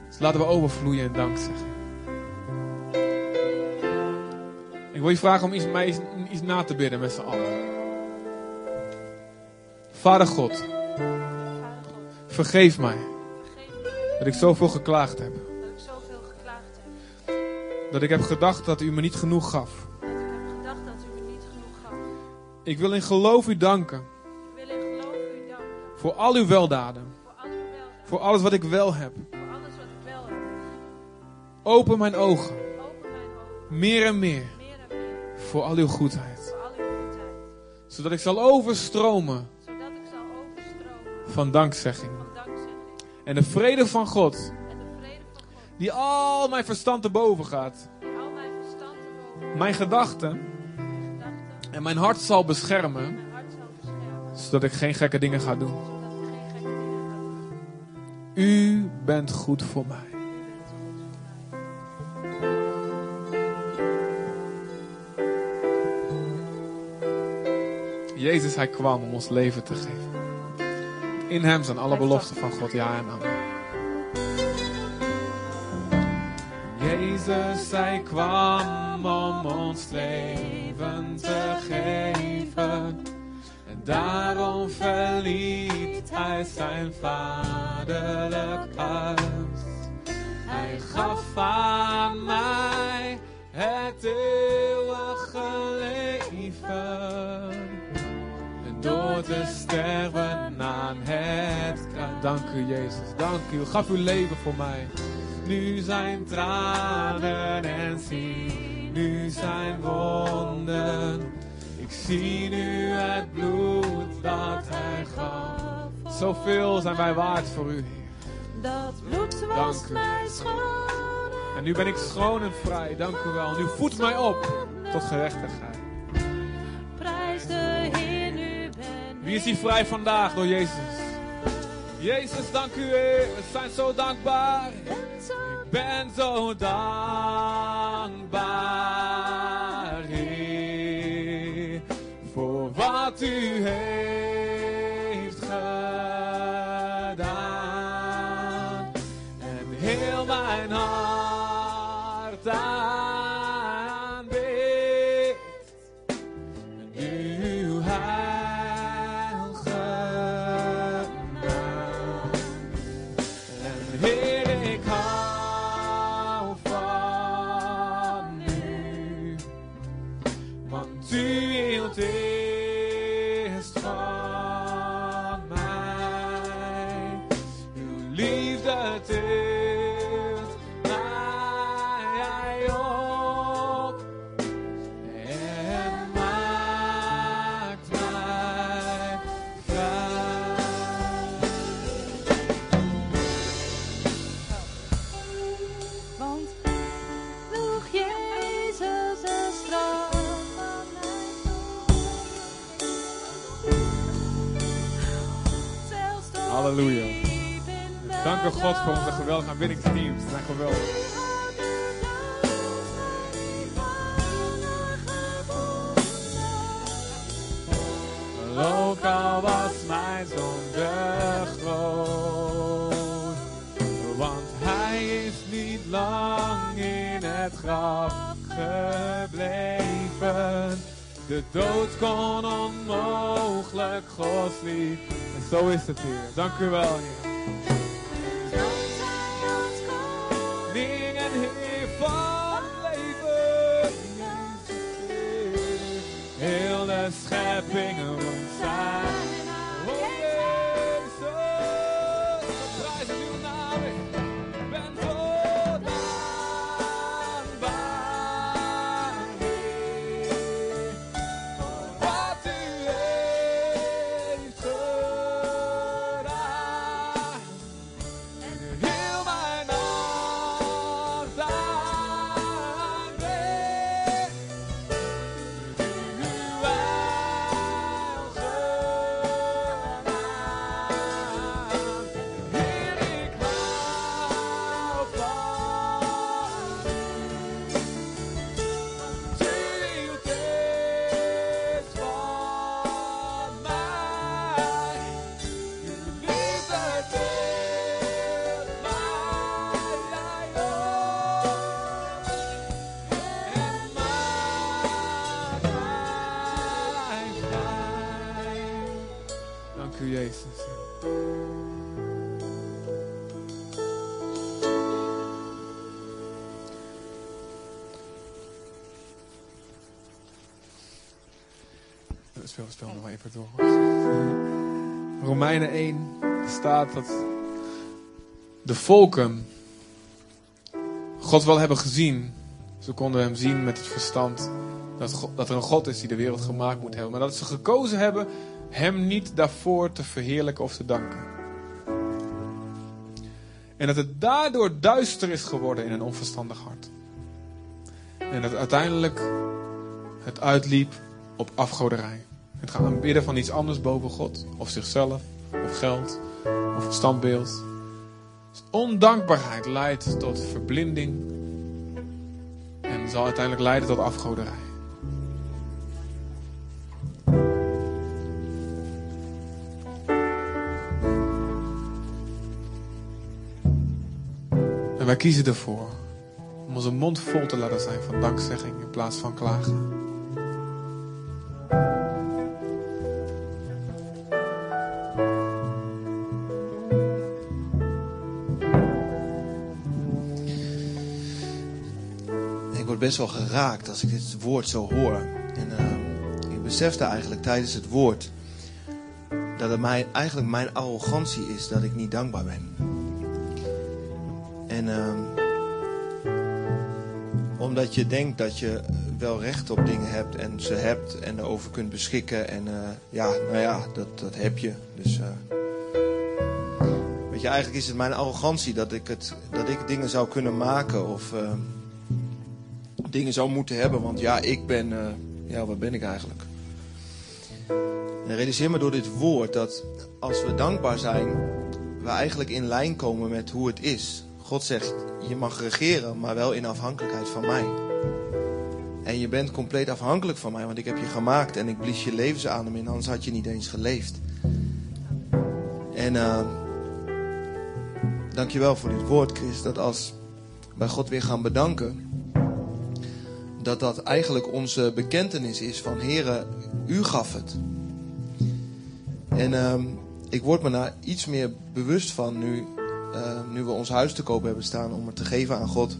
Dus laten we overvloeien in dankzeggen. Ik wil je vragen om iets, mij iets, iets na te bidden met z'n allen. Vader God, vergeef mij dat ik zoveel geklaagd heb. Dat ik heb gedacht dat u me niet genoeg gaf. Ik wil in geloof u danken. Ik wil in geloof u danken. Voor al uw weldaden. Voor al uw weldaden. Voor alles wat ik wel heb. Voor alles wat ik wel heb. Open mijn ogen. Open mijn ogen. Meer en meer. Meer en meer. Voor al uw goedheid. Voor al uw goedheid. Zodat ik zal overstromen Zodat ik zal overstromen van dankzegging. van dankzegging. En de vrede van God, En de vrede van God. die al mijn verstand te boven gaat. Die al mijn verstand te boven. Mijn gedachten Mijn gedachten En mijn hart zal beschermen, zodat ik geen gekke dingen ga doen. U bent goed voor mij. Jezus, hij kwam om ons leven te geven. In hem zijn alle beloften van God, ja en amen. Jezus, hij kwam om ons leven te geven. En daarom verliet hij zijn vaderlijk huis. Hij gaf aan mij het eeuwige leven. En door te sterven aan het kruis. Dank u, Jezus. Dank u. Gaf uw leven voor mij. Nu zijn tranen en zie nu zijn wonden. Ik zie nu het bloed dat hij gaf. Zoveel zijn wij waard voor u, Heer. Dat bloed was mij schoon. En nu ben ik schoon en vrij. Dank u wel. Nu voedt mij op tot gerechtigheid. Prijs de Heer, nu ben Wie is hier vrij vandaag door Jezus? Jezus, dank u Heer. We zijn zo dankbaar. Ik ben zo dankbaar, u geweldige aanbiddingsteams. Zijn geweldig. Ook al was mijn zonde groot. Want hij is niet lang in het graf gebleven. De dood kon onmogelijk Gods lief. En zo is het hier. Dank u wel, Heer. Heel Speel, speel nog even door. Romeinen 1 staat dat de volken God wel hebben gezien. Ze konden hem zien met het verstand dat, dat er een God is die de wereld gemaakt moet hebben. Maar dat ze gekozen hebben hem niet daarvoor te verheerlijken of te danken. En dat het daardoor duister is geworden in een onverstandig hart. En dat uiteindelijk het uitliep op afgoderij. Het gaan aanbidden van iets anders boven God. Of zichzelf, of geld, of een standbeeld. Dus ondankbaarheid leidt tot verblinding. En zal uiteindelijk leiden tot afgoderij. En wij kiezen ervoor om onze mond vol te laten zijn van dankzegging in plaats van klagen. Ik word best wel geraakt als ik dit woord zo hoor. En uh, ik besefte eigenlijk tijdens het woord dat het mij, eigenlijk mijn arrogantie is dat ik niet dankbaar ben. En uh, omdat je denkt dat je wel recht op dingen hebt en ze hebt en erover kunt beschikken. En uh, ja, nou ja, dat, dat heb je. Dus weet je, eigenlijk is het mijn arrogantie dat ik, het, dat ik dingen zou kunnen maken of dingen zou moeten hebben. Want ja, ik ben, uh, ja, wat ben ik eigenlijk? En realiseer me door dit woord dat als we dankbaar zijn, we eigenlijk in lijn komen met hoe het is. God zegt, je mag regeren, maar wel in afhankelijkheid van mij. En je bent compleet afhankelijk van mij, want ik heb je gemaakt en ik blies je levensadem in, anders had je niet eens geleefd. En uh, dankjewel voor dit woord, Chris, dat als wij God weer gaan bedanken, dat dat eigenlijk onze bekentenis is van Heere, u gaf het. En uh, ik word me daar iets meer bewust van nu, uh, nu we ons huis te koop hebben staan om het te geven aan God.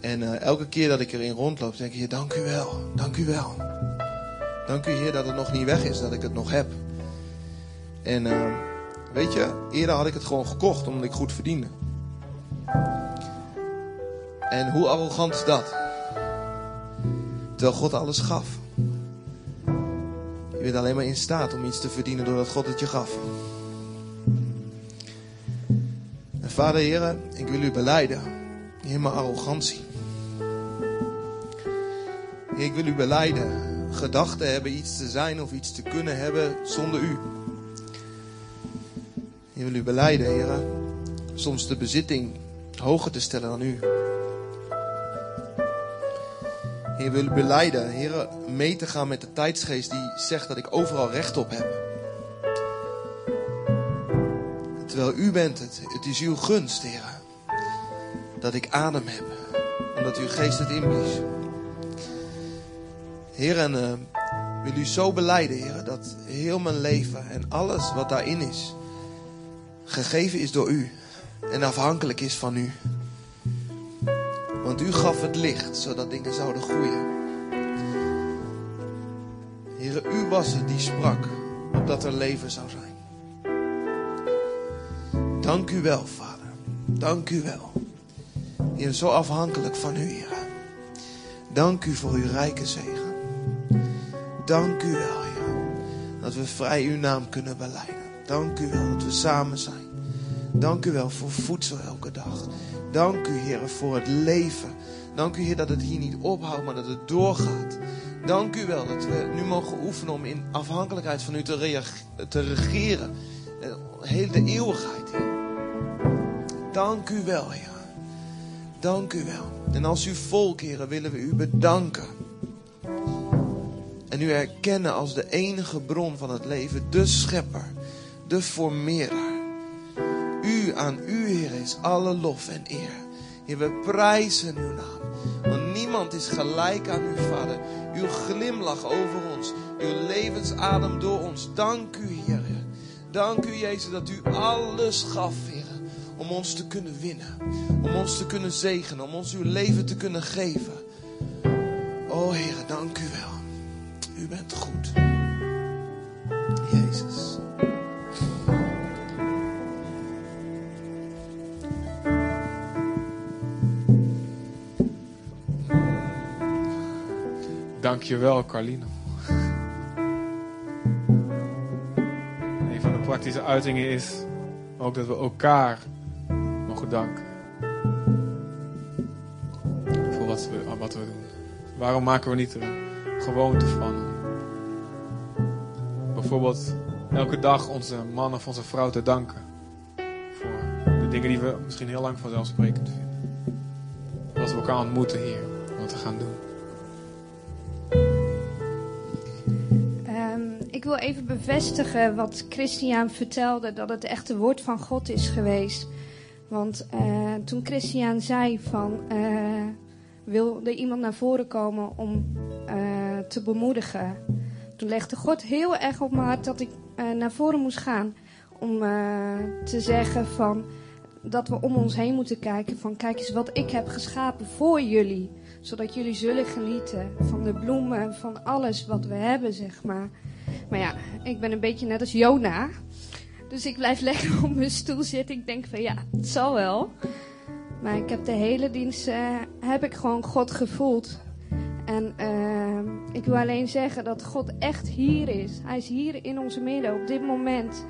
En uh, elke keer dat ik erin rondloop, denk ik, Heer, dank u wel, dank u wel. Dank u Heer dat het nog niet weg is, dat ik het nog heb. En uh, weet je, eerder had ik het gewoon gekocht omdat ik goed verdiende. En hoe arrogant is dat? Terwijl God alles gaf. Je bent alleen maar in staat om iets te verdienen doordat God het je gaf. En vader Heer, ik wil u beleiden. Heer, mijn arrogantie. Ik wil u beleiden. Gedachten hebben iets te zijn of iets te kunnen hebben zonder u. Ik wil u beleiden, Heer. Soms de bezitting hoger te stellen dan u. Heer, wil u beleiden, Heer, mee te gaan met de tijdsgeest die zegt dat ik overal recht op heb. Terwijl u bent het, het is uw gunst, Heer, dat ik adem heb, omdat uw geest het inblies. Heer, en uh, wil u zo beleiden, Heer, dat heel mijn leven en alles wat daarin is, gegeven is door u en afhankelijk is van u. Want u gaf het licht, zodat dingen zouden groeien. Heer, u was het die sprak, opdat er leven zou zijn. Dank u wel, Vader. Dank u wel. Heer, zo afhankelijk van u, Heer. Dank u voor uw rijke zegen. Dank u wel, Heer, dat we vrij uw naam kunnen beleiden. Dank u wel dat we samen zijn. Dank u wel voor voedsel elke dag. Dank u, Heer, voor het leven. Dank u, Heer, dat het hier niet ophoudt, maar dat het doorgaat. Dank u wel dat we nu mogen oefenen om in afhankelijkheid van u te, te regeren. Heel de eeuwigheid, Heer. Dank u wel, Heer. Dank u wel. En als uw volk, Heer, willen we u bedanken. En u erkennen als de enige bron van het leven, de schepper, de formeerder. U, aan u, is alle lof en eer. Heer, we prijzen uw naam. Want niemand is gelijk aan u, Vader. Uw glimlach over ons. Uw levensadem door ons. Dank u, Heer. Dank u, Jezus, dat u alles gaf, Heer. Om ons te kunnen winnen. Om ons te kunnen zegenen. Om ons uw leven te kunnen geven. O, Heer, dank u wel. U bent goed. Jezus. Dankjewel, Carlino. Een van de praktische uitingen is ook dat we elkaar mogen danken. Voor wat we, wat we doen. Waarom maken we niet een gewoonte van. Bijvoorbeeld elke dag onze man of onze vrouw te danken. Voor de dingen die we misschien heel lang vanzelfsprekend vinden. Als we elkaar ontmoeten hier, wat we gaan doen. Ik wil even bevestigen wat Christian vertelde, dat het echt het woord van God is geweest. Want eh, toen Christian zei van, eh, wil er iemand naar voren komen om eh, te bemoedigen. Toen legde God heel erg op mijn hart dat ik naar voren moest gaan. Om te zeggen van, dat we om ons heen moeten kijken van, kijk eens wat ik heb geschapen voor jullie. Zodat jullie zullen genieten van de bloemen, van alles wat we hebben, zeg maar. Maar ja, ik ben een beetje net als Jona. Dus ik blijf lekker op mijn stoel zitten. Ik denk van ja, het zal wel. Maar ik heb de hele dienst eh, heb ik gewoon God gevoeld. En eh, ik wil alleen zeggen dat God echt hier is. Hij is hier in onze midden op dit moment.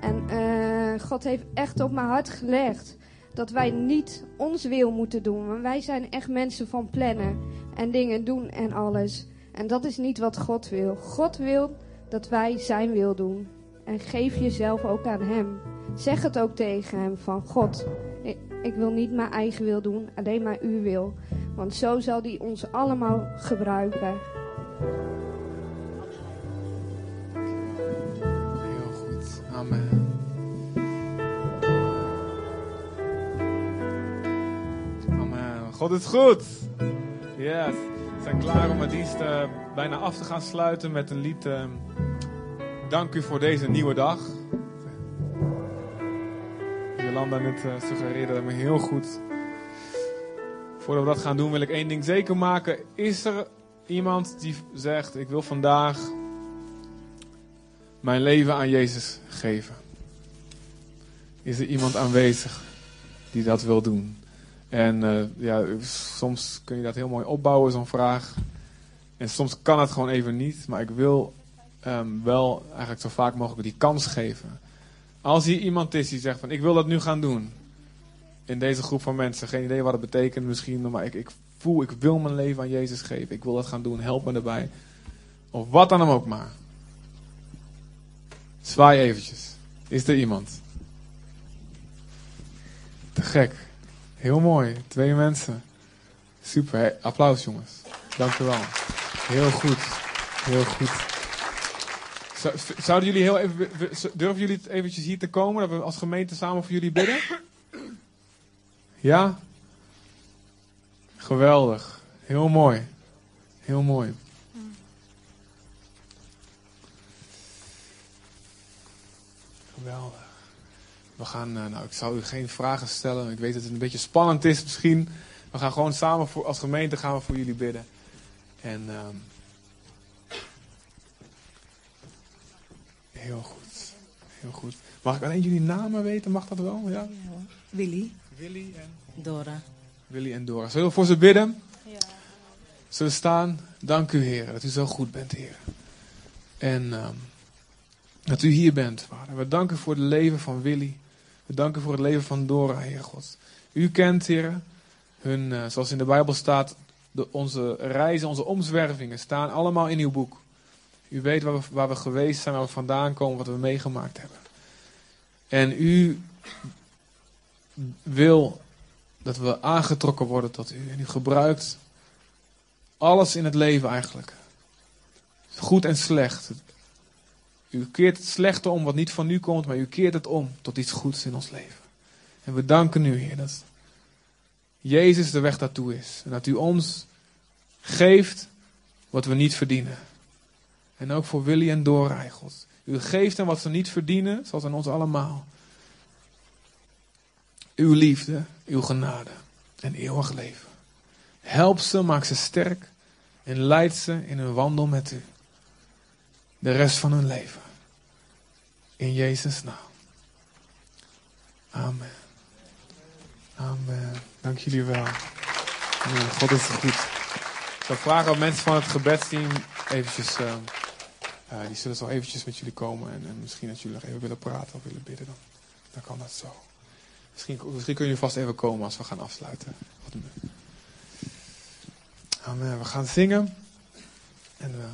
En eh, God heeft echt op mijn hart gelegd dat wij niet ons wil moeten doen. Want wij zijn echt mensen van plannen en dingen doen en alles. En dat is niet wat God wil. God wil dat wij zijn wil doen. En geef jezelf ook aan Hem. Zeg het ook tegen Hem van God. Ik, wil niet mijn eigen wil doen, alleen maar uw wil. Want zo zal Hij ons allemaal gebruiken. Heel goed. Amen. Amen. God is goed. Yes. Zijn klaar om het dienst eh, bijna af te gaan sluiten met een lied. eh, Dank u voor deze nieuwe dag. Jolanda net eh, suggereerde me heel goed. Voordat we dat gaan doen wil ik één ding zeker maken. Is er iemand die zegt ik wil vandaag mijn leven aan Jezus geven? Is er iemand aanwezig die dat wil doen? En eh, ja, soms kun je dat heel mooi opbouwen, zo'n vraag. En soms kan het gewoon even niet. Maar ik wil ehm, wel eigenlijk zo vaak mogelijk die kans geven. Als hier iemand is die zegt van ik wil dat nu gaan doen. In deze groep van mensen. Geen idee wat het betekent misschien. Maar ik, ik voel, ik wil mijn leven aan Jezus geven. Ik wil dat gaan doen. Help me erbij. Of wat dan ook maar. Zwaai eventjes. Is er iemand? Te gek. Heel mooi. Twee mensen. Super. Applaus jongens. Dank u wel. Heel goed. Heel goed. Zou- Zouden jullie heel even, durven jullie het eventjes hier te komen? Dat we als gemeente samen voor jullie bidden? Ja? Geweldig. Heel mooi. Heel mooi. Geweldig. We gaan, eh, nou ik zal u geen vragen stellen. Ik weet dat het een beetje spannend is misschien. We gaan gewoon samen voor, als gemeente gaan we voor jullie bidden. En ehm, heel goed. Heel goed. Mag ik alleen jullie namen weten? Mag dat wel? Ja? Willy. Willy en Dora. Willy en Dora. Zullen we voor ze bidden? Zullen we staan? Dank u, Heer, dat u zo goed bent, Heer. En ehm, dat u hier bent, Vader. We danken voor het leven van Willy. We danken voor het leven van Dora, Heer God. U kent, Heer, hun, eh, zoals in de Bijbel staat, de, onze reizen, onze omzwervingen staan allemaal in uw boek. U weet waar we, waar we geweest zijn, waar we vandaan komen, wat we meegemaakt hebben. En u wil dat we aangetrokken worden tot u. En u gebruikt alles in het leven eigenlijk. Goed en slecht. U keert het slechte om wat niet van u komt, maar u keert het om tot iets goeds in ons leven. En we danken u, Heer, dat Jezus de weg daartoe is. En dat u ons geeft wat we niet verdienen. En ook voor Willy en Dora, God. U geeft hen wat ze niet verdienen, zoals aan ons allemaal. Uw liefde, uw genade en eeuwig leven. Help ze, maak ze sterk en leid ze in hun wandel met u. De rest van hun leven. In Jezus' naam. Amen. Amen. Dank jullie wel. God is goed. Ik zou vragen aan mensen van het gebedsteam eventjes... eh, eh, die zullen zo eventjes met jullie komen. En, en misschien als jullie nog even willen praten of willen bidden, dan, dan kan dat zo. Misschien, misschien kunnen jullie vast even komen als we gaan afsluiten. Amen. We gaan zingen. En we